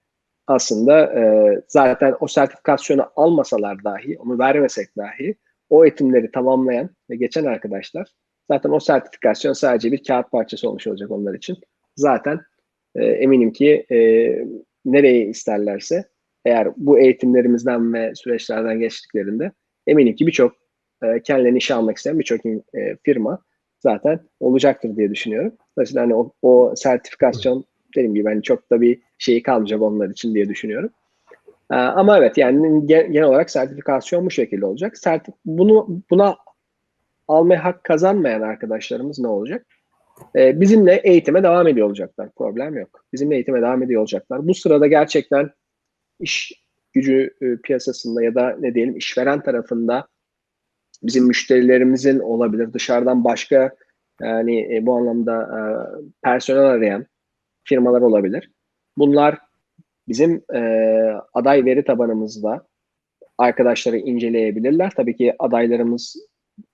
aslında e, zaten o sertifikasyonu almasalar dahi, onu vermesek dahi o eğitimleri tamamlayan ve geçen arkadaşlar zaten o sertifikasyon sadece bir kağıt parçası olmuş olacak onlar için. Zaten e, eminim ki e, nereye isterlerse eğer bu eğitimlerimizden ve süreçlerden geçtiklerinde eminim ki birçok e, kendilerini işe almak isteyen birçok e, firma zaten olacaktır diye düşünüyorum. Dolayısıyla hani o, o sertifikasyon dediğim gibi hani çok da bir şeyi kalmayacak onlar için diye düşünüyorum. Ee, ama evet yani genel olarak sertifikasyon bu şekilde olacak. Sertif bunu buna almaya hak kazanmayan arkadaşlarımız ne olacak? E, bizimle eğitime devam ediyor olacaklar. Problem yok. Bizimle eğitime devam ediyor olacaklar. Bu sırada gerçekten iş gücü e, piyasasında ya da ne diyelim işveren tarafında bizim müşterilerimizin olabilir. Dışarıdan başka yani e, bu anlamda e, personel arayan firmalar olabilir. Bunlar bizim e, aday veri tabanımızda arkadaşları inceleyebilirler. Tabii ki adaylarımız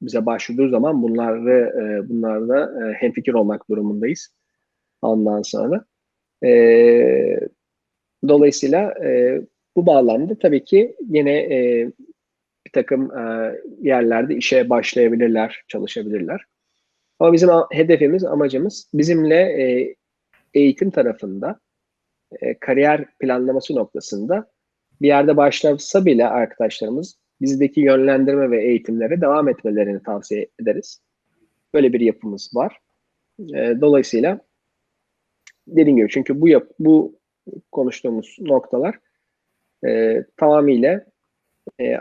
bize başvurduğu zaman bunları e, bunlarda e, hemfikir olmak durumundayız. Ondan sonra. E, dolayısıyla e, bu bağlamda tabii ki yine e, bir takım e, yerlerde işe başlayabilirler, çalışabilirler. Ama bizim hedefimiz, amacımız bizimle e, eğitim tarafında, e, kariyer planlaması noktasında bir yerde başlasa bile arkadaşlarımız bizdeki yönlendirme ve eğitimlere devam etmelerini tavsiye ederiz. Böyle bir yapımız var. E, dolayısıyla dediğim gibi çünkü bu yap bu konuştuğumuz noktalar e, tamamıyla e,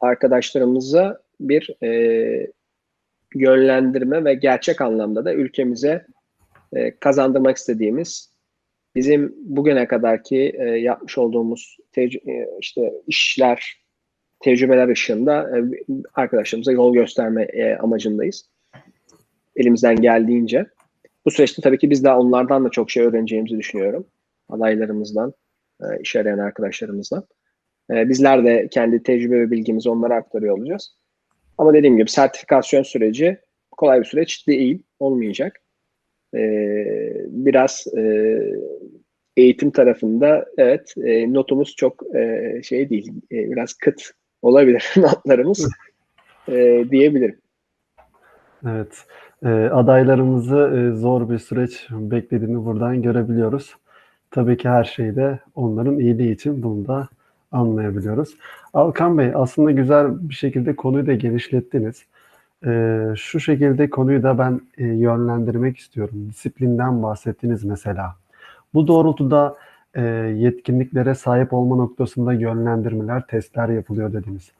arkadaşlarımıza bir e, yönlendirme ve gerçek anlamda da ülkemize e, kazandırmak istediğimiz bizim bugüne kadarki e, yapmış olduğumuz e, işte işler, tecrübeler ışığında arkadaşlarımıza yol gösterme amacındayız. Elimizden geldiğince. Bu süreçte tabii ki biz de onlardan da çok şey öğreneceğimizi düşünüyorum. Adaylarımızdan, e, iş arayan arkadaşlarımızdan. Bizler de kendi tecrübe ve bilgimizi onlara aktarıyor olacağız. Ama dediğim gibi sertifikasyon süreci kolay bir süreç değil, olmayacak. E, biraz e, eğitim tarafında evet e, notumuz çok e, şey değil, e, biraz kıt olabilir notlarımız e, diyebilirim. Evet, e, adaylarımızı e, zor bir süreç beklediğini buradan görebiliyoruz. Tabii ki her şey de onların iyiliği için bunu da anlayabiliyoruz. Alkan Bey aslında güzel bir şekilde konuyu da genişlettiniz. Ee, şu şekilde konuyu da ben e, yönlendirmek istiyorum. Disiplinden bahsettiniz mesela. Bu doğrultuda e, yetkinliklere sahip olma noktasında yönlendirmeler, testler yapılıyor dediniz.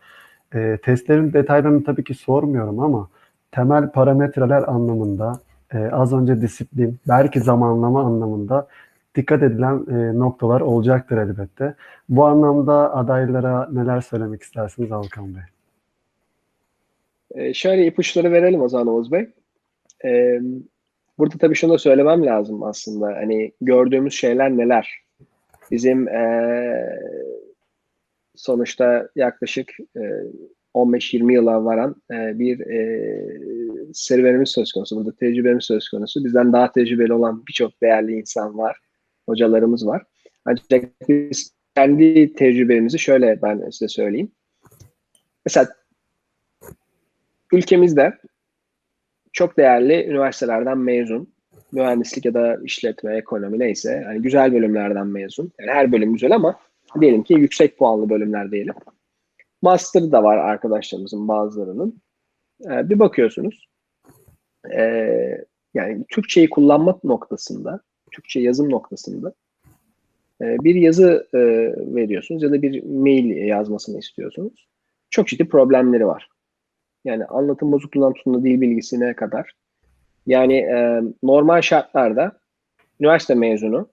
E, testlerin detaylarını tabii ki sormuyorum ama temel parametreler anlamında e, az önce disiplin, belki zamanlama anlamında dikkat edilen e, noktalar olacaktır elbette. Bu anlamda adaylara neler söylemek istersiniz Alkan Bey? E, şöyle ipuçları verelim o zaman Oğuz Bey. E, burada tabii şunu da söylemem lazım aslında. Hani gördüğümüz şeyler neler? Bizim e, sonuçta yaklaşık e, 15-20 yıla varan e, bir e, serüvenimiz söz konusu. Burada tecrübemiz söz konusu. Bizden daha tecrübeli olan birçok değerli insan var. Hocalarımız var. Ancak biz kendi tecrübemizi şöyle ben size söyleyeyim. Mesela ülkemizde çok değerli üniversitelerden mezun, mühendislik ya da işletme, ekonomi neyse, yani güzel bölümlerden mezun. Yani her bölüm güzel ama diyelim ki yüksek puanlı bölümler diyelim. Master da var arkadaşlarımızın bazılarının. Ee, bir bakıyorsunuz, ee, yani Türkçeyi kullanmak noktasında, Türkçe yazım noktasında e, bir yazı e, veriyorsunuz ya da bir mail yazmasını istiyorsunuz. Çok ciddi problemleri var. Yani anlatım bozukluğundan tutun dil bilgisine kadar. Yani e, normal şartlarda üniversite mezunu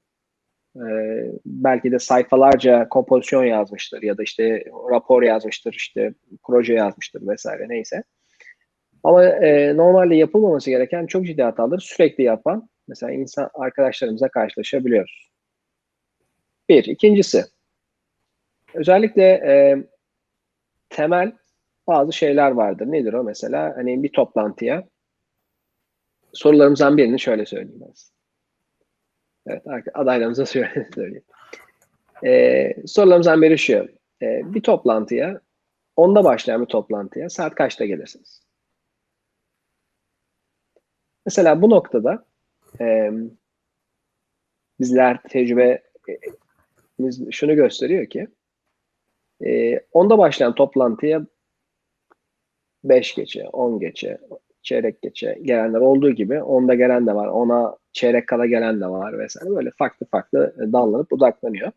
e, belki de sayfalarca kompozisyon yazmıştır ya da işte rapor yazmıştır, işte proje yazmıştır vesaire neyse. Ama e, normalde yapılmaması gereken çok ciddi hataları sürekli yapan mesela insan arkadaşlarımıza karşılaşabiliyoruz. Bir. ikincisi özellikle e, temel bazı şeyler vardır. Nedir o mesela? Hani bir toplantıya sorularımızdan birini şöyle söyleyeyim ben size. Evet, adaylarımıza söyleyeyim. Ee, sorularımızdan biri şu. Ee, bir toplantıya, onda başlayan bir toplantıya saat kaçta gelirsiniz? Mesela bu noktada e, bizler tecrübemiz şunu gösteriyor ki e, onda başlayan toplantıya 5 geçe, 10 geçe, çeyrek geçe gelenler olduğu gibi onda gelen de var. Ona çeyrek kala gelen de var vesaire. Böyle farklı farklı dallanıp budaklanıyor.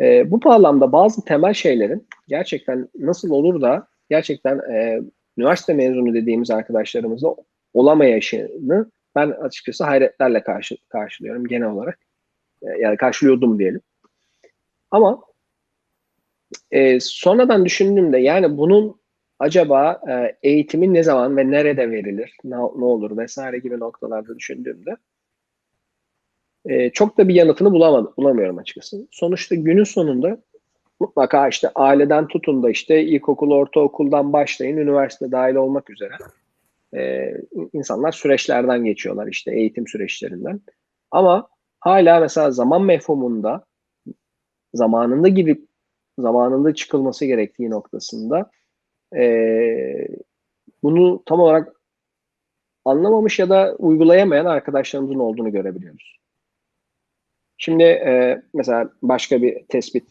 E, bu bağlamda bazı temel şeylerin gerçekten nasıl olur da gerçekten e, üniversite mezunu dediğimiz arkadaşlarımızla olamayışını ben açıkçası hayretlerle karşı, karşılıyorum genel olarak. E, yani karşılıyordum diyelim. Ama e, sonradan düşündüğümde yani bunun acaba e, eğitimi ne zaman ve nerede verilir, ne, ne olur vesaire gibi noktalarda düşündüğümde e, çok da bir yanıtını bulamadım, bulamıyorum açıkçası. Sonuçta günün sonunda mutlaka işte aileden tutun da işte ilkokul, ortaokuldan başlayın, üniversite dahil olmak üzere e, insanlar süreçlerden geçiyorlar işte eğitim süreçlerinden. Ama hala mesela zaman mefhumunda zamanında gibi zamanında çıkılması gerektiği noktasında e, bunu tam olarak anlamamış ya da uygulayamayan arkadaşlarımızın olduğunu görebiliyoruz. Şimdi e, mesela başka bir tespit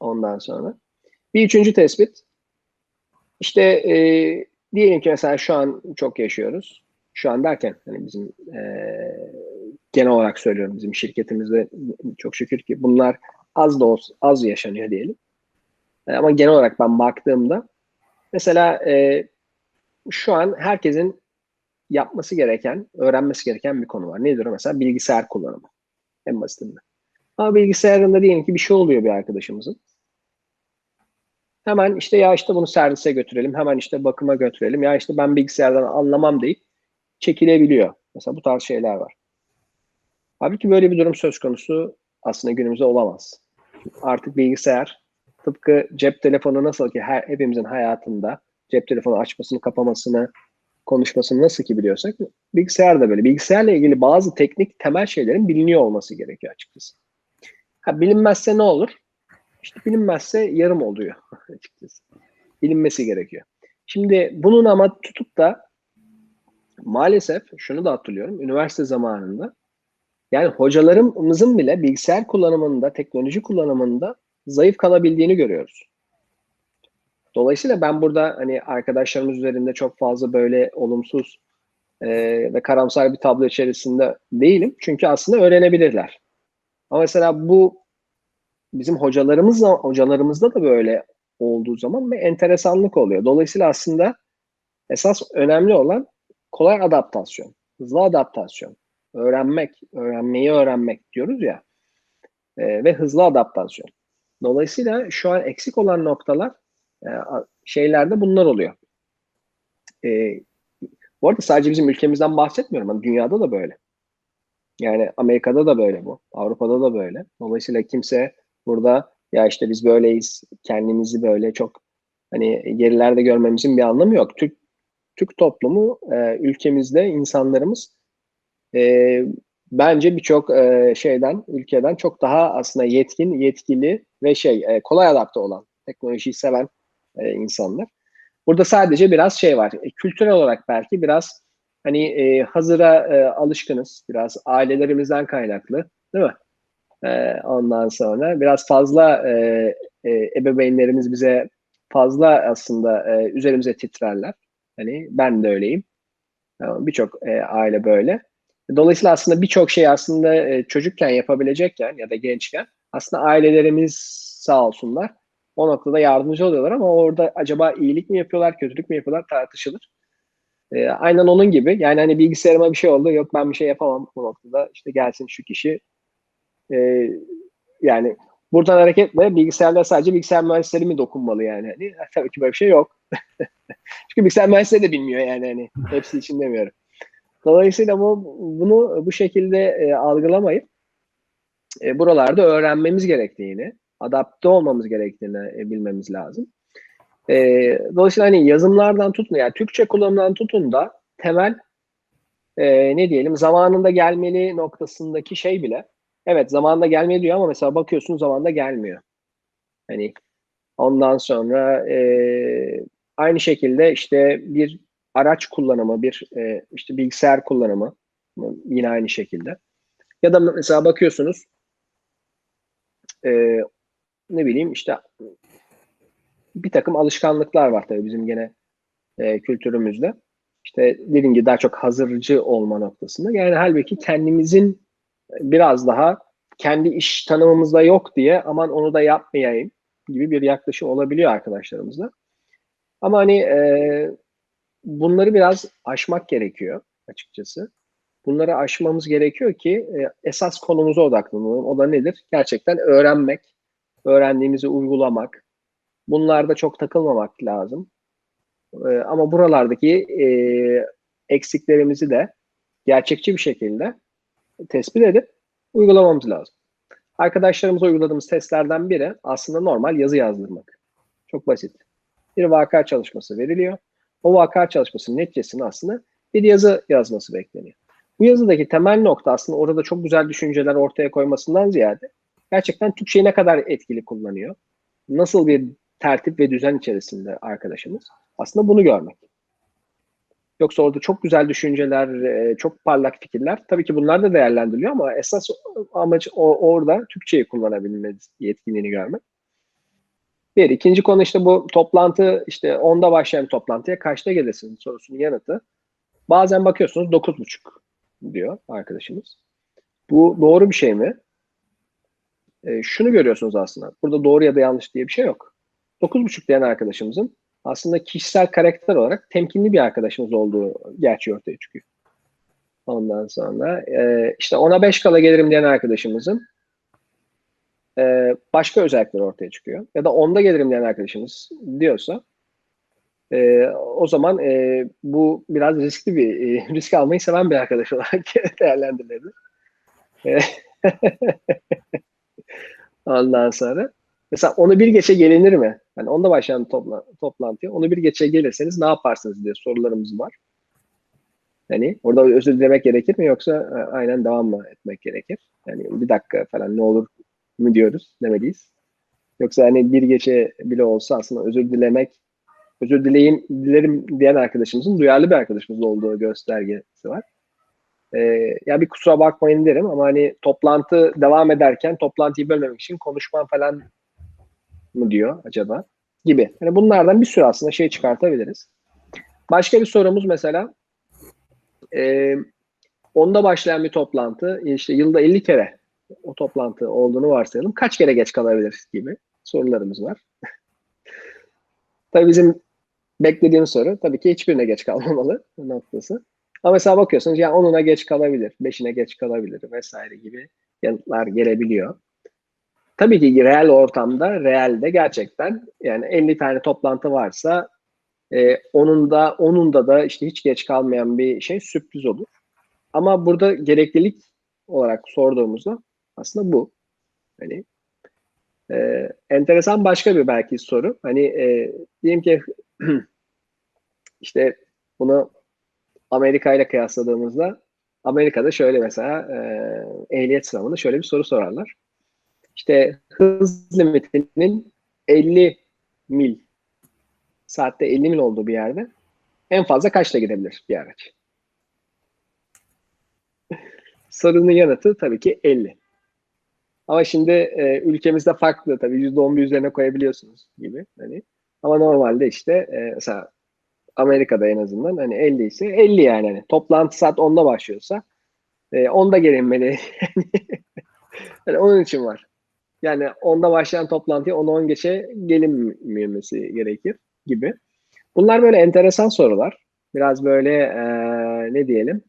ondan sonra. Bir üçüncü tespit işte e, diyelim ki mesela şu an çok yaşıyoruz. Şu an derken hani bizim e, genel olarak söylüyorum bizim şirketimizde çok şükür ki bunlar az da olsa az yaşanıyor diyelim. E, ama genel olarak ben baktığımda mesela e, şu an herkesin yapması gereken, öğrenmesi gereken bir konu var. Nedir o mesela? Bilgisayar kullanımı. En basitinden. Ama bilgisayarında diyelim ki bir şey oluyor bir arkadaşımızın. Hemen işte ya işte bunu servise götürelim, hemen işte bakıma götürelim. Ya işte ben bilgisayardan anlamam deyip çekilebiliyor. Mesela bu tarz şeyler var. Halbuki böyle bir durum söz konusu aslında günümüzde olamaz. Artık bilgisayar tıpkı cep telefonu nasıl ki her hepimizin hayatında cep telefonu açmasını, kapamasını, konuşmasını nasıl ki biliyorsak bilgisayar da böyle. Bilgisayarla ilgili bazı teknik temel şeylerin biliniyor olması gerekiyor açıkçası. Ha, bilinmezse ne olur? İşte bilinmezse yarım oluyor açıkçası. Bilinmesi gerekiyor. Şimdi bunun ama tutup da maalesef şunu da hatırlıyorum. Üniversite zamanında yani hocalarımızın bile bilgisayar kullanımında, teknoloji kullanımında zayıf kalabildiğini görüyoruz. Dolayısıyla ben burada hani arkadaşlarımız üzerinde çok fazla böyle olumsuz e, ve karamsar bir tablo içerisinde değilim. Çünkü aslında öğrenebilirler. Ama mesela bu bizim hocalarımızla hocalarımızda da böyle olduğu zaman bir enteresanlık oluyor. Dolayısıyla aslında esas önemli olan kolay adaptasyon, hızlı adaptasyon, öğrenmek, öğrenmeyi öğrenmek diyoruz ya e, ve hızlı adaptasyon. Dolayısıyla şu an eksik olan noktalar e, şeylerde bunlar oluyor. E, bu arada sadece bizim ülkemizden bahsetmiyorum ama dünyada da böyle. Yani Amerika'da da böyle bu. Avrupa'da da böyle. Dolayısıyla kimse burada ya işte biz böyleyiz, kendimizi böyle çok hani gerilerde görmemizin bir anlamı yok. Türk Türk toplumu e, ülkemizde insanlarımız e, bence birçok e, şeyden ülkeden çok daha aslında yetkin, yetkili ve şey e, kolay adapte olan, teknolojiyi seven e, insanlar. Burada sadece biraz şey var. E, kültürel olarak belki biraz hani e, hazıra e, alışkınız. Biraz ailelerimizden kaynaklı, değil mi? E, ondan sonra biraz fazla e, e, ebeveynlerimiz bize fazla aslında e, üzerimize titrerler. Hani ben de öyleyim. Birçok e, aile böyle. Dolayısıyla aslında birçok şey aslında e, çocukken yapabilecekken ya da gençken aslında ailelerimiz sağ olsunlar o noktada yardımcı oluyorlar ama orada acaba iyilik mi yapıyorlar, kötülük mü yapıyorlar tartışılır. E, aynen onun gibi. Yani hani bilgisayarıma bir şey oldu, yok ben bir şey yapamam bu noktada. İşte gelsin şu kişi. E, yani buradan hareketle bilgisayarlar sadece bilgisayar mühendisleri mi dokunmalı yani? Hani, tabii ki böyle bir şey yok. Çünkü bilgisayar mühendisleri de bilmiyor yani hani hepsi için demiyorum. Dolayısıyla bu bunu bu şekilde e, algılamayıp e, buralarda öğrenmemiz gerektiğini, adapte olmamız gerektiğini e, bilmemiz lazım. E, dolayısıyla hani yazımlardan tutun, yani Türkçe kullanımından tutun da temel e, ne diyelim zamanında gelmeli noktasındaki şey bile evet zamanında gelmeli diyor ama mesela bakıyorsun zamanında gelmiyor. Hani ondan sonra e, aynı şekilde işte bir araç kullanımı, bir e, işte bilgisayar kullanımı yine aynı şekilde. Ya da mesela bakıyorsunuz e, ne bileyim işte bir takım alışkanlıklar var tabii bizim gene e, kültürümüzde. İşte dediğim gibi daha çok hazırcı olma noktasında. Yani halbuki kendimizin biraz daha kendi iş tanımımızda yok diye aman onu da yapmayayım gibi bir yaklaşım olabiliyor arkadaşlarımızla. Ama hani e, bunları biraz aşmak gerekiyor. açıkçası. Bunları aşmamız gerekiyor ki e, esas konumuza odaklanalım. O da nedir? Gerçekten öğrenmek, öğrendiğimizi uygulamak. Bunlarda çok takılmamak lazım. E, ama buralardaki e, eksiklerimizi de gerçekçi bir şekilde tespit edip uygulamamız lazım. Arkadaşlarımıza uyguladığımız testlerden biri aslında normal yazı yazdırmak. Çok basit. Bir vaka çalışması veriliyor. O vaka çalışmasının neticesini aslında bir yazı yazması bekleniyor. Bu yazıdaki temel nokta aslında orada çok güzel düşünceler ortaya koymasından ziyade gerçekten Türkçeyi ne kadar etkili kullanıyor? Nasıl bir tertip ve düzen içerisinde arkadaşımız? Aslında bunu görmek. Yoksa orada çok güzel düşünceler, e, çok parlak fikirler. Tabii ki bunlar da değerlendiriliyor ama esas amaç orada Türkçeyi kullanabilme yetkinliğini görmek. Bir. ikinci konu işte bu toplantı işte 10'da başlayan toplantıya kaçta gelirsin sorusunun yanıtı. Bazen bakıyorsunuz 9.30 diyor arkadaşımız. Bu doğru bir şey mi? E, şunu görüyorsunuz aslında. Burada doğru ya da yanlış diye bir şey yok. 9.30 diyen arkadaşımızın aslında kişisel karakter olarak temkinli bir arkadaşımız olduğu gerçeği ortaya çıkıyor. Ondan sonra e, işte ona 5 kala gelirim diyen arkadaşımızın e, başka özellikler ortaya çıkıyor. Ya da onda gelirim diyen arkadaşımız diyorsa e, o zaman e, bu biraz riskli bir, e, risk almayı seven bir arkadaş olarak değerlendirilebilir. E, ondan sonra mesela onu bir geçe gelinir mi? Hani onda başlayan topla, toplantıya onu bir geçe gelirseniz ne yaparsınız diye sorularımız var. Hani orada özür dilemek gerekir mi yoksa e, aynen devam mı etmek gerekir? Yani bir dakika falan ne olur mu diyoruz demeliyiz. Yoksa hani bir geçe bile olsa aslında özür dilemek, özür dileyim, dilerim diyen arkadaşımızın duyarlı bir arkadaşımız olduğu göstergesi var. Ee, ya bir kusura bakmayın derim ama hani toplantı devam ederken toplantıyı bölmemek için konuşmam falan mı diyor acaba gibi. Yani bunlardan bir sürü aslında şey çıkartabiliriz. Başka bir sorumuz mesela e, onda başlayan bir toplantı işte yılda 50 kere o toplantı olduğunu varsayalım. Kaç kere geç kalabilir gibi sorularımız var. tabii bizim beklediğimiz soru tabii ki hiçbirine geç kalmamalı noktası. Ama mesela bakıyorsunuz ya onuna geç kalabilir, beşine geç kalabilir vesaire gibi yanıtlar gelebiliyor. Tabii ki reel ortamda, realde gerçekten yani 50 tane toplantı varsa e, onun da onun da da işte hiç geç kalmayan bir şey sürpriz olur. Ama burada gereklilik olarak sorduğumuzda aslında bu. Hani e, enteresan başka bir belki soru. Hani e, diyelim ki işte bunu Amerika ile kıyasladığımızda Amerika'da şöyle mesela e, ehliyet sınavında şöyle bir soru sorarlar. İşte hız limitinin 50 mil saatte 50 mil olduğu bir yerde en fazla kaçta gidebilir bir araç? Sorunun yanıtı tabii ki 50. Ama şimdi e, ülkemizde farklı tabii %11 üzerine koyabiliyorsunuz gibi hani. Ama normalde işte e, mesela Amerika'da en azından hani 50 ise 50 yani. Hani toplantı saat 10'da başlıyorsa e, 10'da gelinmeli. yani onun için var. Yani 10'da başlayan toplantıya 10-10 geçe gelinmemesi gerekir gibi. Bunlar böyle enteresan sorular. Biraz böyle e, ne diyelim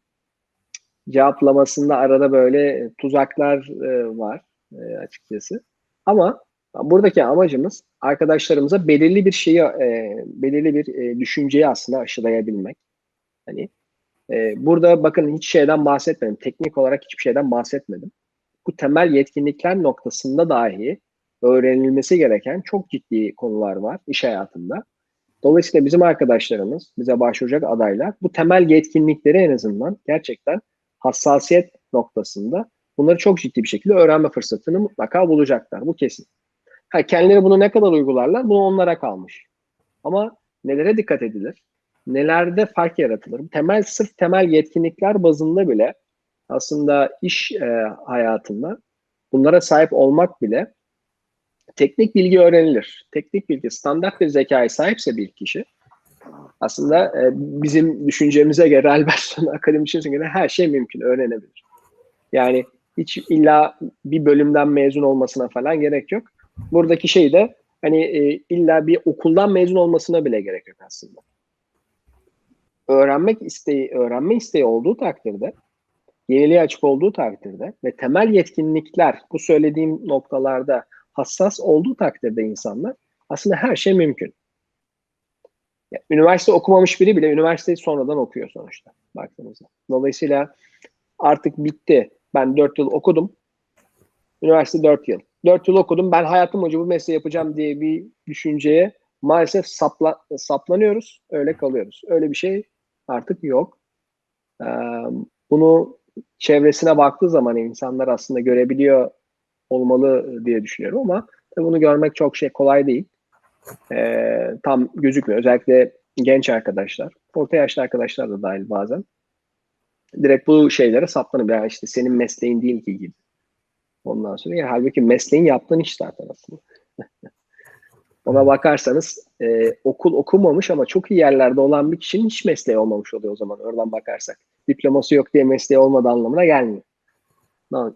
cevaplamasında arada böyle tuzaklar e, var e, açıkçası. Ama buradaki amacımız arkadaşlarımıza belirli bir şeyi, e, belirli bir e, düşünceyi aslında aşılayabilmek. Hani e, burada bakın hiç şeyden bahsetmedim. Teknik olarak hiçbir şeyden bahsetmedim. Bu temel yetkinlikler noktasında dahi öğrenilmesi gereken çok ciddi konular var iş hayatında. Dolayısıyla bizim arkadaşlarımız, bize başvuracak adaylar bu temel yetkinlikleri en azından gerçekten hassasiyet noktasında bunları çok ciddi bir şekilde öğrenme fırsatını mutlaka bulacaklar. Bu kesin. Ha, kendileri bunu ne kadar uygularlar? Bunu onlara kalmış. Ama nelere dikkat edilir? Nelerde fark yaratılır? Temel sırf temel yetkinlikler bazında bile aslında iş e, hayatında bunlara sahip olmak bile teknik bilgi öğrenilir. Teknik bilgi standart bir zekaya sahipse bir kişi aslında e, bizim düşüncemize göre Albertson akademisyenine göre her şey mümkün, öğrenebilir. Yani hiç illa bir bölümden mezun olmasına falan gerek yok. Buradaki şey de hani e, illa bir okuldan mezun olmasına bile gerek yok aslında. öğrenmek isteği, öğrenme isteği olduğu takdirde, yeniliğe açık olduğu takdirde ve temel yetkinlikler bu söylediğim noktalarda hassas olduğu takdirde insanlar aslında her şey mümkün. Yani üniversite okumamış biri bile üniversiteyi sonradan okuyor sonuçta baktığınızda. Dolayısıyla artık bitti. Ben 4 yıl okudum. Üniversite 4 yıl. 4 yıl okudum. Ben hayatım boyunca bu mesleği yapacağım diye bir düşünceye maalesef sapla, saplanıyoruz. Öyle kalıyoruz. Öyle bir şey artık yok. Ee, bunu çevresine baktığı zaman insanlar aslında görebiliyor olmalı diye düşünüyorum ama bunu görmek çok şey kolay değil. Ee, tam gözükmüyor. Özellikle genç arkadaşlar, orta yaşlı arkadaşlar da dahil bazen. Direkt bu şeylere saplanıp ya işte senin mesleğin değil ki gibi. Ondan sonra ya halbuki mesleğin yaptığın iş zaten aslında. Ona bakarsanız e, okul okumamış ama çok iyi yerlerde olan bir kişinin hiç mesleği olmamış oluyor o zaman oradan bakarsak. Diploması yok diye mesleği olmadığı anlamına gelmiyor.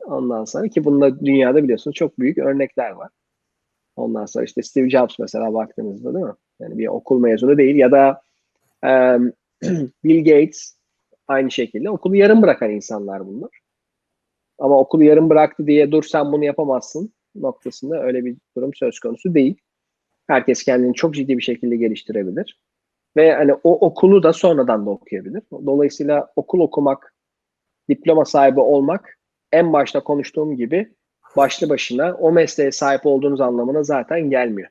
Ondan sonra ki bunda dünyada biliyorsunuz çok büyük örnekler var. Ondan sonra işte Steve Jobs mesela baktığınızda değil mi? Yani bir okul mezunu değil ya da um, Bill Gates aynı şekilde okulu yarım bırakan insanlar bunlar. Ama okulu yarım bıraktı diye dur sen bunu yapamazsın noktasında öyle bir durum söz konusu değil. Herkes kendini çok ciddi bir şekilde geliştirebilir. Ve hani o okulu da sonradan da okuyabilir. Dolayısıyla okul okumak, diploma sahibi olmak en başta konuştuğum gibi başlı başına o mesleğe sahip olduğunuz anlamına zaten gelmiyor.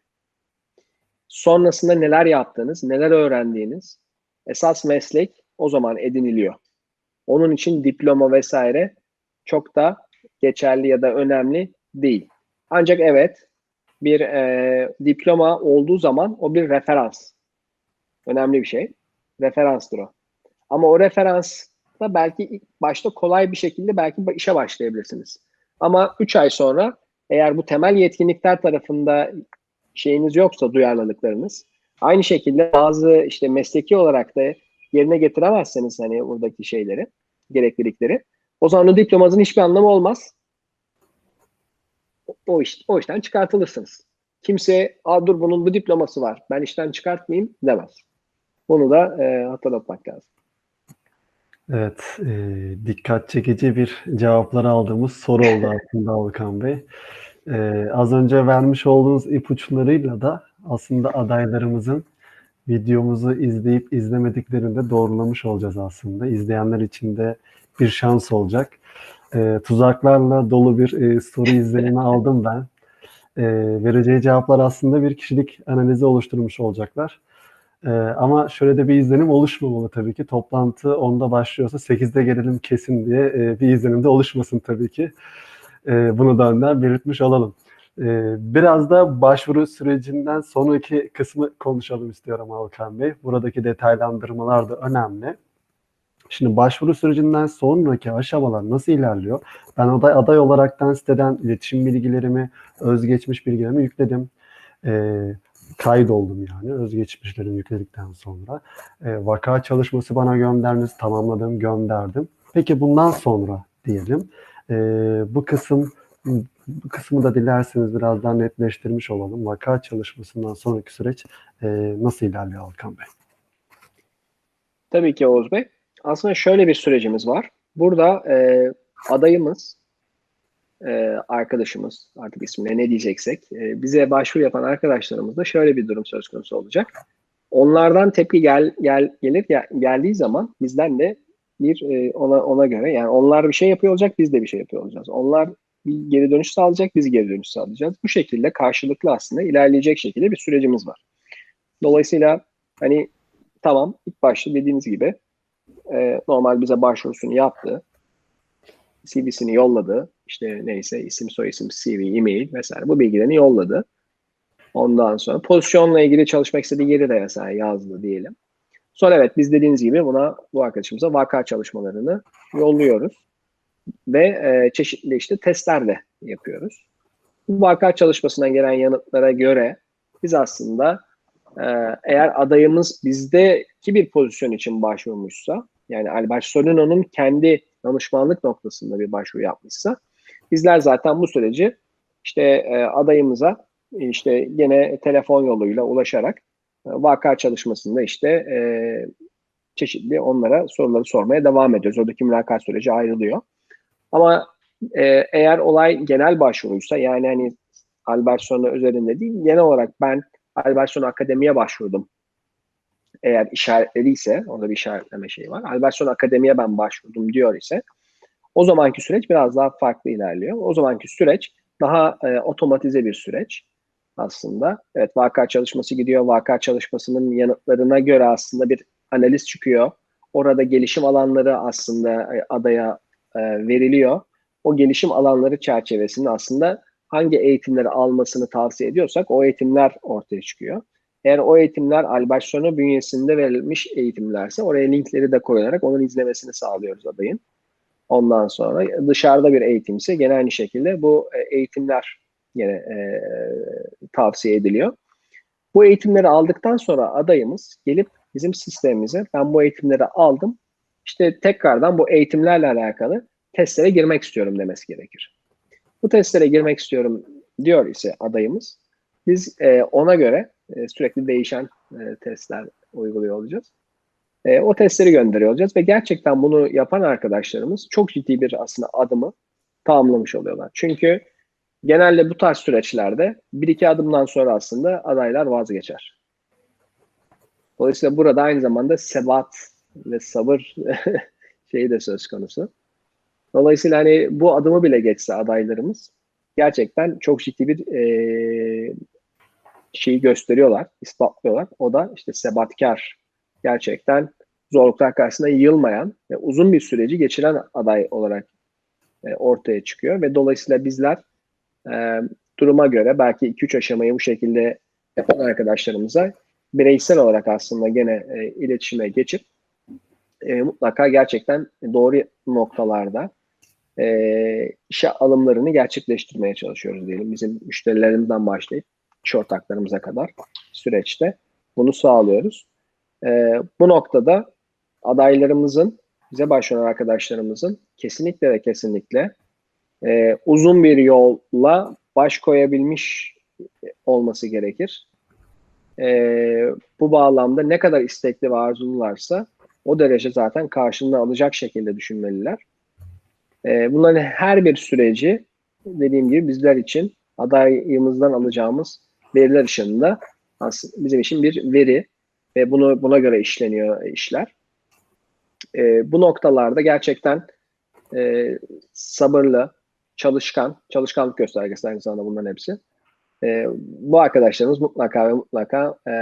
Sonrasında neler yaptığınız, neler öğrendiğiniz esas meslek o zaman ediniliyor. Onun için diploma vesaire çok da geçerli ya da önemli değil. Ancak evet bir e, diploma olduğu zaman o bir referans. Önemli bir şey. Referanstır o. Ama o referansla belki başta kolay bir şekilde belki işe başlayabilirsiniz. Ama 3 ay sonra eğer bu temel yetkinlikler tarafında şeyiniz yoksa duyarlılıklarınız aynı şekilde bazı işte mesleki olarak da yerine getiremezseniz hani buradaki şeyleri, gereklilikleri o zaman o diplomanızın hiçbir anlamı olmaz. O, iş, o işten çıkartılırsınız. Kimse Aa, dur bunun bu diploması var ben işten çıkartmayayım demez. Bunu da e, hatırlatmak lazım. Evet, e, dikkat çekici bir cevapları aldığımız soru oldu aslında Volkan Bey. E, az önce vermiş olduğunuz ipuçlarıyla da aslında adaylarımızın videomuzu izleyip izlemediklerini de doğrulamış olacağız aslında. İzleyenler için de bir şans olacak. E, tuzaklarla dolu bir e, soru izlenimi aldım ben. E, vereceği cevaplar aslında bir kişilik analizi oluşturmuş olacaklar. Ee, ama şöyle de bir izlenim oluşmamalı tabii ki. Toplantı 10'da başlıyorsa 8'de gelelim kesin diye e, bir izlenim de oluşmasın tabii ki. E, bunu da önden belirtmiş olalım. E, biraz da başvuru sürecinden sonraki kısmı konuşalım istiyorum Alkan Bey. Buradaki detaylandırmalar da önemli. Şimdi başvuru sürecinden sonraki aşamalar nasıl ilerliyor? Ben aday, aday olaraktan siteden iletişim bilgilerimi, özgeçmiş bilgilerimi yükledim. Ee, kaydoldum yani özgeçmişlerimi yükledikten sonra. E, vaka çalışması bana gönderdiniz, tamamladım, gönderdim. Peki bundan sonra diyelim. E, bu kısım bu kısmı da dilerseniz biraz daha netleştirmiş olalım. Vaka çalışmasından sonraki süreç e, nasıl ilerliyor Alkan Bey? Tabii ki Oğuz Bey. Aslında şöyle bir sürecimiz var. Burada e, adayımız e, arkadaşımız artık ismine ne diyeceksek e, bize başvuru yapan arkadaşlarımızda şöyle bir durum söz konusu olacak. Onlardan tepki gel, gel gelir gel, geldiği zaman bizden de bir e, ona ona göre yani onlar bir şey yapıyor olacak biz de bir şey yapıyor olacağız. Onlar geri dönüş sağlayacak biz geri dönüş sağlayacağız. Bu şekilde karşılıklı aslında ilerleyecek şekilde bir sürecimiz var. Dolayısıyla hani tamam ilk başta dediğimiz gibi e, normal bize başvurusunu yaptı. CV'sini yolladı işte neyse isim soyisim CV, e-mail vesaire bu bilgilerini yolladı. Ondan sonra pozisyonla ilgili çalışmak istediği yeri de mesela yazdı diyelim. Sonra evet biz dediğiniz gibi buna bu arkadaşımıza vaka çalışmalarını yolluyoruz. Ve e, çeşitli işte testler de yapıyoruz. Bu vaka çalışmasından gelen yanıtlara göre biz aslında e, eğer adayımız bizdeki bir pozisyon için başvurmuşsa yani Albert Solino'nun kendi danışmanlık noktasında bir başvuru yapmışsa Bizler zaten bu süreci işte e, adayımıza işte yine telefon yoluyla ulaşarak e, vaka çalışmasında işte e, çeşitli onlara soruları sormaya devam ediyoruz. Oradaki mülakat süreci ayrılıyor. Ama e, eğer olay genel başvuruysa yani hani Albertson'a üzerinde değil genel olarak ben Albertson Akademi'ye başvurdum. Eğer işaretleri ise orada bir işaretleme şeyi var. Albertson Akademi'ye ben başvurdum diyor ise o zamanki süreç biraz daha farklı ilerliyor. O zamanki süreç daha e, otomatize bir süreç aslında. Evet vaka çalışması gidiyor. Vaka çalışmasının yanıtlarına göre aslında bir analiz çıkıyor. Orada gelişim alanları aslında e, adaya e, veriliyor. O gelişim alanları çerçevesinde aslında hangi eğitimleri almasını tavsiye ediyorsak o eğitimler ortaya çıkıyor. Eğer o eğitimler Albertson'u bünyesinde verilmiş eğitimlerse oraya linkleri de koyarak onun izlemesini sağlıyoruz adayın. Ondan sonra dışarıda bir eğitimse gene aynı şekilde bu e, eğitimler yine e, tavsiye ediliyor. Bu eğitimleri aldıktan sonra adayımız gelip bizim sistemimize ben bu eğitimleri aldım. İşte tekrardan bu eğitimlerle alakalı testlere girmek istiyorum demesi gerekir. Bu testlere girmek istiyorum diyor ise adayımız biz e, ona göre e, sürekli değişen e, testler uyguluyor olacağız. E, o testleri gönderiyor olacağız ve gerçekten bunu yapan arkadaşlarımız çok ciddi bir aslında adımı tamamlamış oluyorlar. Çünkü genelde bu tarz süreçlerde bir iki adımdan sonra aslında adaylar vazgeçer. Dolayısıyla burada aynı zamanda sebat ve sabır şeyi de söz konusu. Dolayısıyla hani bu adımı bile geçse adaylarımız gerçekten çok ciddi bir e, şeyi gösteriyorlar, ispatlıyorlar. O da işte sebatkar, gerçekten zorluklar karşısında yılmayan ve uzun bir süreci geçiren aday olarak e, ortaya çıkıyor ve dolayısıyla bizler e, duruma göre belki 2-3 aşamayı bu şekilde yapan arkadaşlarımıza bireysel olarak aslında gene e, iletişime geçip e, mutlaka gerçekten doğru noktalarda e, işe alımlarını gerçekleştirmeye çalışıyoruz diyelim. Bizim müşterilerimizden başlayıp iş ortaklarımıza kadar süreçte bunu sağlıyoruz. E, bu noktada adaylarımızın, bize başvuran arkadaşlarımızın kesinlikle ve kesinlikle e, uzun bir yolla baş koyabilmiş olması gerekir. E, bu bağlamda ne kadar istekli ve arzulularsa o derece zaten karşılığını alacak şekilde düşünmeliler. E, bunların her bir süreci dediğim gibi bizler için adayımızdan alacağımız veriler ışığında bizim için bir veri ve bunu buna göre işleniyor işler. E, bu noktalarda gerçekten e, sabırlı, çalışkan, çalışkanlık göstergesi aynı zamanda bunların hepsi. E, bu arkadaşlarımız mutlaka ve mutlaka e,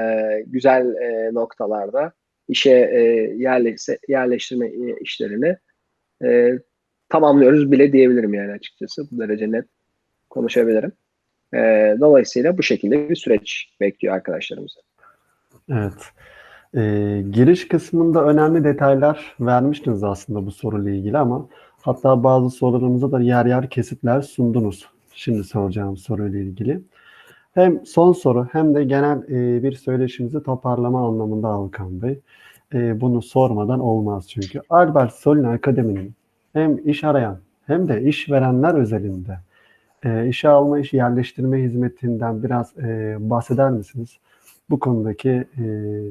güzel e, noktalarda işe e, yerleşse, yerleştirme işlerini e, tamamlıyoruz bile diyebilirim yani açıkçası. Bu derece net konuşabilirim. E, dolayısıyla bu şekilde bir süreç bekliyor arkadaşlarımızı. Evet. E, giriş kısmında önemli detaylar vermiştiniz aslında bu soruyla ilgili ama hatta bazı sorularımıza da yer yer kesitler sundunuz. Şimdi soracağım soruyla ilgili. Hem son soru hem de genel e, bir söyleşimizi toparlama anlamında Alkan Bey. E, bunu sormadan olmaz çünkü. Albert Solin Akademi'nin hem iş arayan hem de iş verenler özelinde e, işe alma, iş yerleştirme hizmetinden biraz e, bahseder misiniz? Bu konudaki e,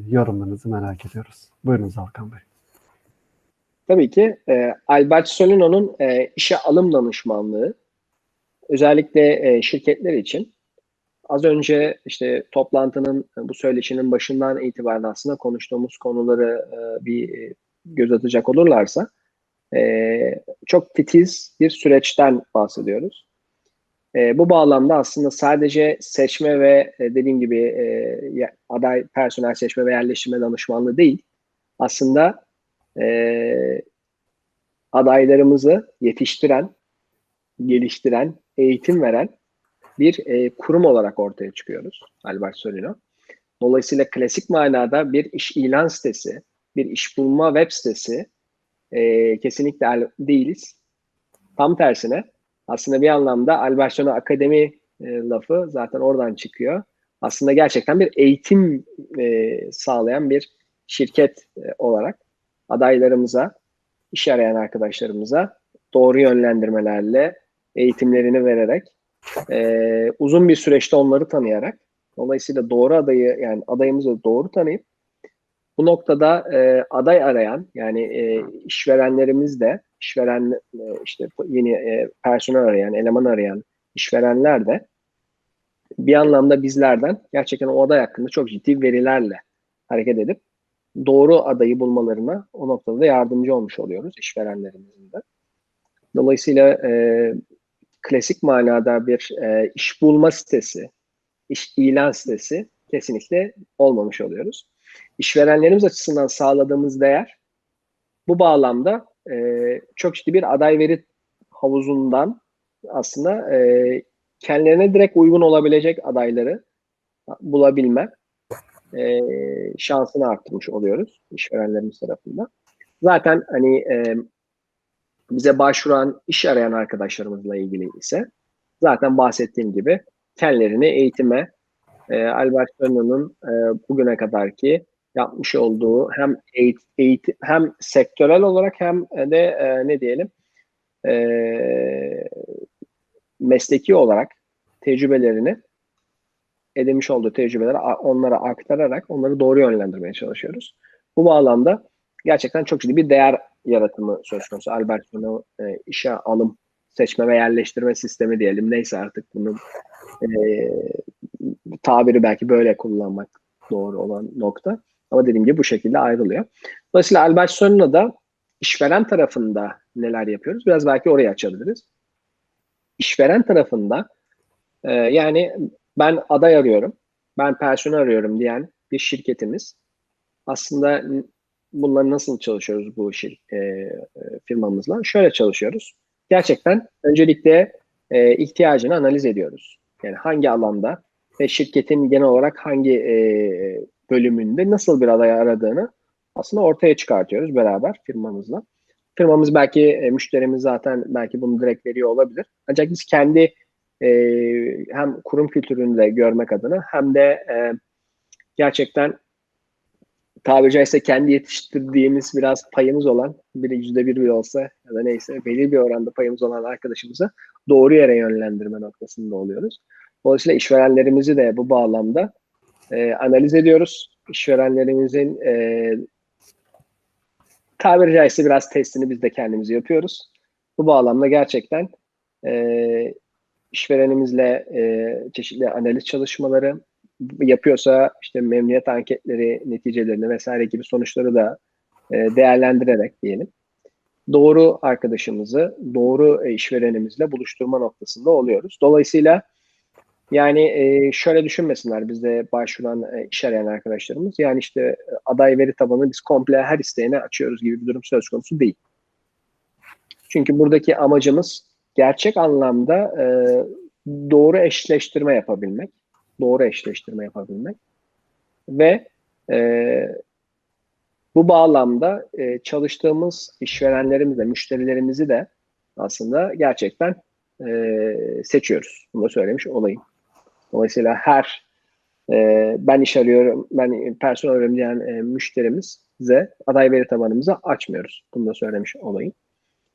yorumlarınızı merak ediyoruz. Buyurunuz Alkan Bey. Tabii ki e, Albert Solino'nun e, işe alım danışmanlığı özellikle e, şirketler için az önce işte toplantının bu söyleşinin başından itibaren aslında konuştuğumuz konuları e, bir e, göz atacak olurlarsa e, çok titiz bir süreçten bahsediyoruz. E, bu bağlamda aslında sadece seçme ve e, dediğim gibi e, aday personel seçme ve yerleştirme danışmanlığı değil, aslında e, adaylarımızı yetiştiren, geliştiren, eğitim veren bir e, kurum olarak ortaya çıkıyoruz Albert Solino. Dolayısıyla klasik manada bir iş ilan sitesi, bir iş bulma web sitesi e, kesinlikle değiliz. Tam tersine aslında bir anlamda Albertsona Akademi e, lafı zaten oradan çıkıyor. Aslında gerçekten bir eğitim e, sağlayan bir şirket e, olarak adaylarımıza, iş arayan arkadaşlarımıza doğru yönlendirmelerle eğitimlerini vererek e, uzun bir süreçte onları tanıyarak dolayısıyla doğru adayı yani adayımızı doğru tanıyıp Bu noktada e, aday arayan yani e, işverenlerimiz de işveren e, işte yeni e, personel arayan, eleman arayan işverenler de bir anlamda bizlerden gerçekten o aday hakkında çok ciddi verilerle hareket edip doğru adayı bulmalarına o noktada da yardımcı olmuş oluyoruz işverenlerimizin de. Dolayısıyla e, klasik manada bir e, iş bulma sitesi, iş ilan sitesi kesinlikle olmamış oluyoruz. İşverenlerimiz açısından sağladığımız değer bu bağlamda e, çok ciddi bir aday veri havuzundan aslında e, kendilerine direkt uygun olabilecek adayları bulabilme e, şansını arttırmış oluyoruz işverenlerimiz tarafından. Zaten hani e, bize başvuran iş arayan arkadaşlarımızla ilgili ise zaten bahsettiğim gibi kendilerini eğitime e, Albert Sonnen'ın e, bugüne kadarki yapmış olduğu hem eğit, eğitim hem sektörel olarak hem de e, ne diyelim e, mesleki olarak tecrübelerini edinmiş olduğu tecrübeleri onlara aktararak onları doğru yönlendirmeye çalışıyoruz. Bu bağlamda gerçekten çok ciddi bir değer yaratımı söz konusu. Alberto'nu e, işe alım, seçme ve yerleştirme sistemi diyelim. Neyse artık bunun e, tabiri belki böyle kullanmak doğru olan nokta. Ama dediğim gibi bu şekilde ayrılıyor. Dolayısıyla Albert Sonuna da işveren tarafında neler yapıyoruz? Biraz belki orayı açabiliriz. İşveren tarafında e, yani ben aday arıyorum, ben personel arıyorum diyen bir şirketimiz aslında bunları nasıl çalışıyoruz bu şir, e, firmamızla? Şöyle çalışıyoruz. Gerçekten öncelikle e, ihtiyacını analiz ediyoruz. Yani hangi alanda ve şirketin genel olarak hangi e, bölümünde nasıl bir aday aradığını aslında ortaya çıkartıyoruz beraber firmamızla. Firmamız belki e, müşterimiz zaten belki bunu direkt veriyor olabilir. Ancak biz kendi e, hem kurum kültürünü de görmek adına hem de e, gerçekten tabiri caizse kendi yetiştirdiğimiz biraz payımız olan bir yüzde bir bile olsa ya da neyse belirli bir oranda payımız olan arkadaşımızı doğru yere yönlendirme noktasında oluyoruz. Dolayısıyla işverenlerimizi de bu bağlamda e, analiz ediyoruz. İşverenlerimizin e, tabiri caizse biraz testini biz de kendimiz yapıyoruz. Bu bağlamda gerçekten e, işverenimizle e, çeşitli analiz çalışmaları yapıyorsa işte memnuniyet anketleri neticelerini vesaire gibi sonuçları da e, değerlendirerek diyelim doğru arkadaşımızı doğru işverenimizle buluşturma noktasında oluyoruz. Dolayısıyla yani e, şöyle düşünmesinler bizde başvuran e, iş arayan arkadaşlarımız. Yani işte e, aday veri tabanı biz komple her isteyene açıyoruz gibi bir durum söz konusu değil. Çünkü buradaki amacımız gerçek anlamda e, doğru eşleştirme yapabilmek. Doğru eşleştirme yapabilmek. Ve e, bu bağlamda e, çalıştığımız işverenlerimizle, müşterilerimizi de aslında gerçekten e, seçiyoruz. Bunu da söylemiş olayım. Dolayısıyla her e, ben iş arıyorum, ben personel arıyorum diyen e, müşterimize aday veri tabanımızı açmıyoruz. Bunu da söylemiş olayım.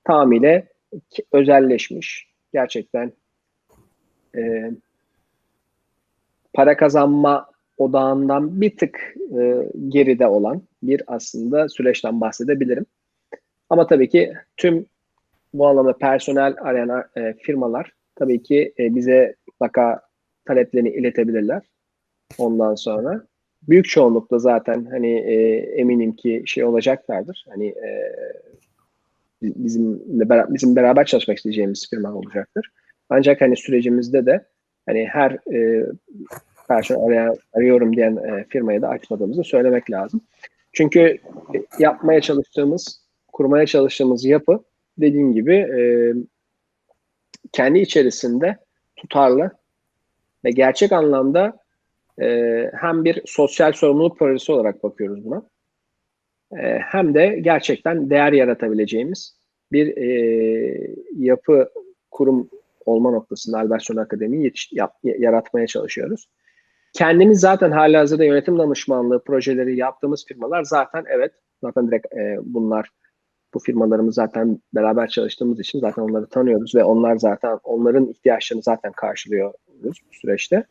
Tamamıyla özelleşmiş, gerçekten e, para kazanma odağından bir tık e, geride olan bir aslında süreçten bahsedebilirim. Ama tabii ki tüm bu anlamda personel arayan e, firmalar tabii ki e, bize mutlaka taleplerini iletebilirler. Ondan sonra büyük çoğunlukla zaten hani e, eminim ki şey olacaklardır. Hani e, bizimle bizim beraber çalışmak isteyeceğimiz firma olacaktır. Ancak hani sürecimizde de hani her e, personel araya, arıyorum diyen e, firmaya da açmadığımızı söylemek lazım. Çünkü yapmaya çalıştığımız, kurmaya çalıştığımız yapı dediğim gibi e, kendi içerisinde tutarlı ve gerçek anlamda e, hem bir sosyal sorumluluk projesi olarak bakıyoruz buna. E, hem de gerçekten değer yaratabileceğimiz bir e, yapı kurum olma noktasında Alberson Akademi'yi yetiş, yap, yaratmaya çalışıyoruz. Kendimiz zaten hala hazırda yönetim danışmanlığı projeleri yaptığımız firmalar zaten evet zaten direkt e, bunlar bu firmalarımız zaten beraber çalıştığımız için zaten onları tanıyoruz ve onlar zaten onların ihtiyaçlarını zaten karşılıyoruz bu süreçte.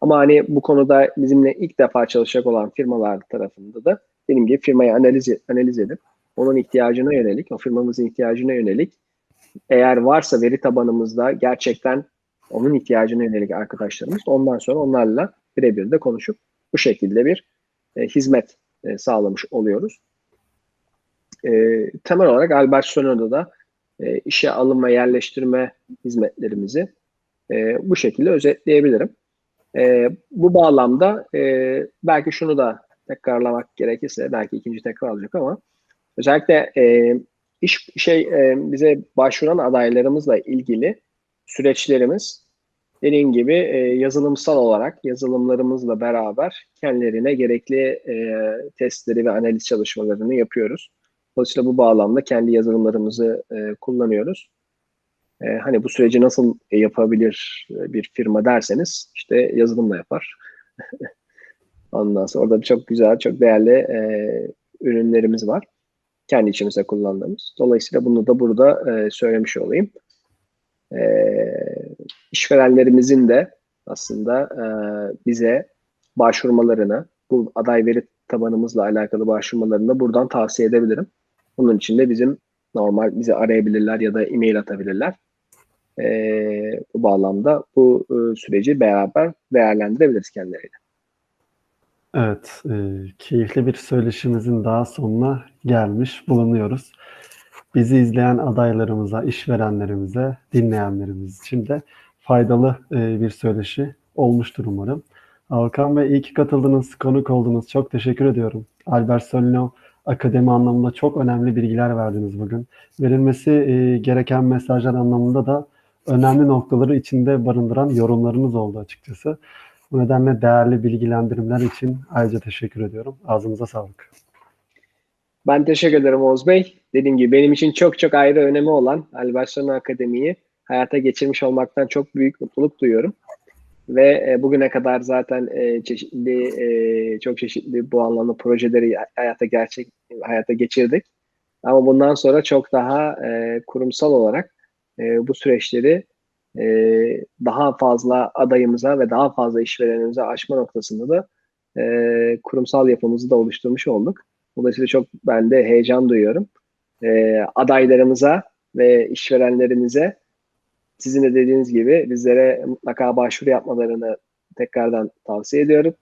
Ama hani bu konuda bizimle ilk defa çalışacak olan firmalar tarafında da dediğim gibi firmayı analiz, analiz edip onun ihtiyacına yönelik, o firmamızın ihtiyacına yönelik eğer varsa veri tabanımızda gerçekten onun ihtiyacına yönelik arkadaşlarımız ondan sonra onlarla birebir de konuşup bu şekilde bir e, hizmet e, sağlamış oluyoruz. E, temel olarak Albert Sono'da da e, işe alınma, yerleştirme hizmetlerimizi e, bu şekilde özetleyebilirim. E, bu bağlamda e, belki şunu da tekrarlamak gerekirse belki ikinci tekrar olacak ama özellikle e, iş şey e, bize başvuran adaylarımızla ilgili süreçlerimiz dediğim gibi e, yazılımsal olarak yazılımlarımızla beraber kendilerine gerekli e, testleri ve analiz çalışmalarını yapıyoruz. Dolayısıyla bu bağlamda kendi yazılımlarımızı e, kullanıyoruz. E, hani bu süreci nasıl yapabilir bir firma derseniz işte yazılımla yapar. Ondan sonra orada çok güzel, çok değerli e, ürünlerimiz var. Kendi içimizde kullandığımız. Dolayısıyla bunu da burada e, söylemiş olayım. E, işverenlerimizin de aslında e, bize başvurmalarını, bu aday veri tabanımızla alakalı başvurmalarını buradan tavsiye edebilirim. Bunun için de bizim normal bizi arayabilirler ya da e-mail atabilirler. E, bu bağlamda bu e, süreci beraber değerlendirebiliriz kendileriyle. Evet, e, keyifli bir söyleşimizin daha sonuna gelmiş bulunuyoruz. Bizi izleyen adaylarımıza, işverenlerimize, dinleyenlerimiz için de faydalı e, bir söyleşi olmuştur umarım. Alkan Bey iyi ki katıldınız, konuk oldunuz. Çok teşekkür ediyorum. Albert Solino akademi anlamında çok önemli bilgiler verdiniz bugün. Verilmesi e, gereken mesajlar anlamında da önemli noktaları içinde barındıran yorumlarınız oldu açıkçası. Bu nedenle değerli bilgilendirmeler için ayrıca teşekkür ediyorum. Ağzınıza sağlık. Ben teşekkür ederim Oğuz Bey. Dediğim gibi benim için çok çok ayrı önemi olan Albertsona Akademi'yi hayata geçirmiş olmaktan çok büyük mutluluk duyuyorum. Ve e, bugüne kadar zaten e, çeşitli e, çok çeşitli bu anlamda projeleri hayata gerçek hayata geçirdik. Ama bundan sonra çok daha kurumsal olarak bu süreçleri e, daha fazla adayımıza ve daha fazla işverenimize açma noktasında da e, kurumsal yapımızı da oluşturmuş olduk. Dolayısıyla çok ben de heyecan duyuyorum. E, adaylarımıza ve işverenlerimize sizin de dediğiniz gibi bizlere mutlaka başvuru yapmalarını tekrardan tavsiye ediyorum.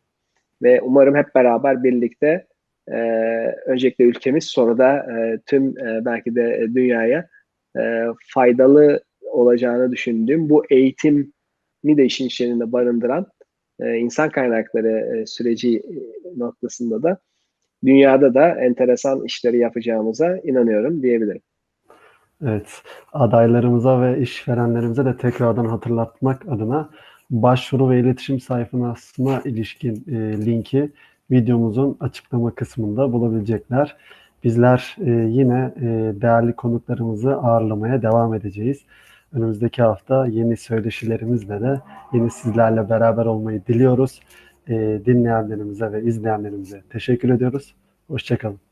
Ve umarım hep beraber birlikte e, öncelikle ülkemiz sonra da e, tüm e, belki de dünyaya e, faydalı olacağını düşündüğüm bu eğitimi de işin içerisinde barındıran e, insan kaynakları e, süreci noktasında da dünyada da enteresan işleri yapacağımıza inanıyorum diyebilirim. Evet, adaylarımıza ve işverenlerimize de tekrardan hatırlatmak adına başvuru ve iletişim sayfasına ilişkin e, linki videomuzun açıklama kısmında bulabilecekler. Bizler e, yine e, değerli konuklarımızı ağırlamaya devam edeceğiz. Önümüzdeki hafta yeni söyleşilerimizle de yeni sizlerle beraber olmayı diliyoruz. E, dinleyenlerimize ve izleyenlerimize teşekkür ediyoruz. Hoşçakalın.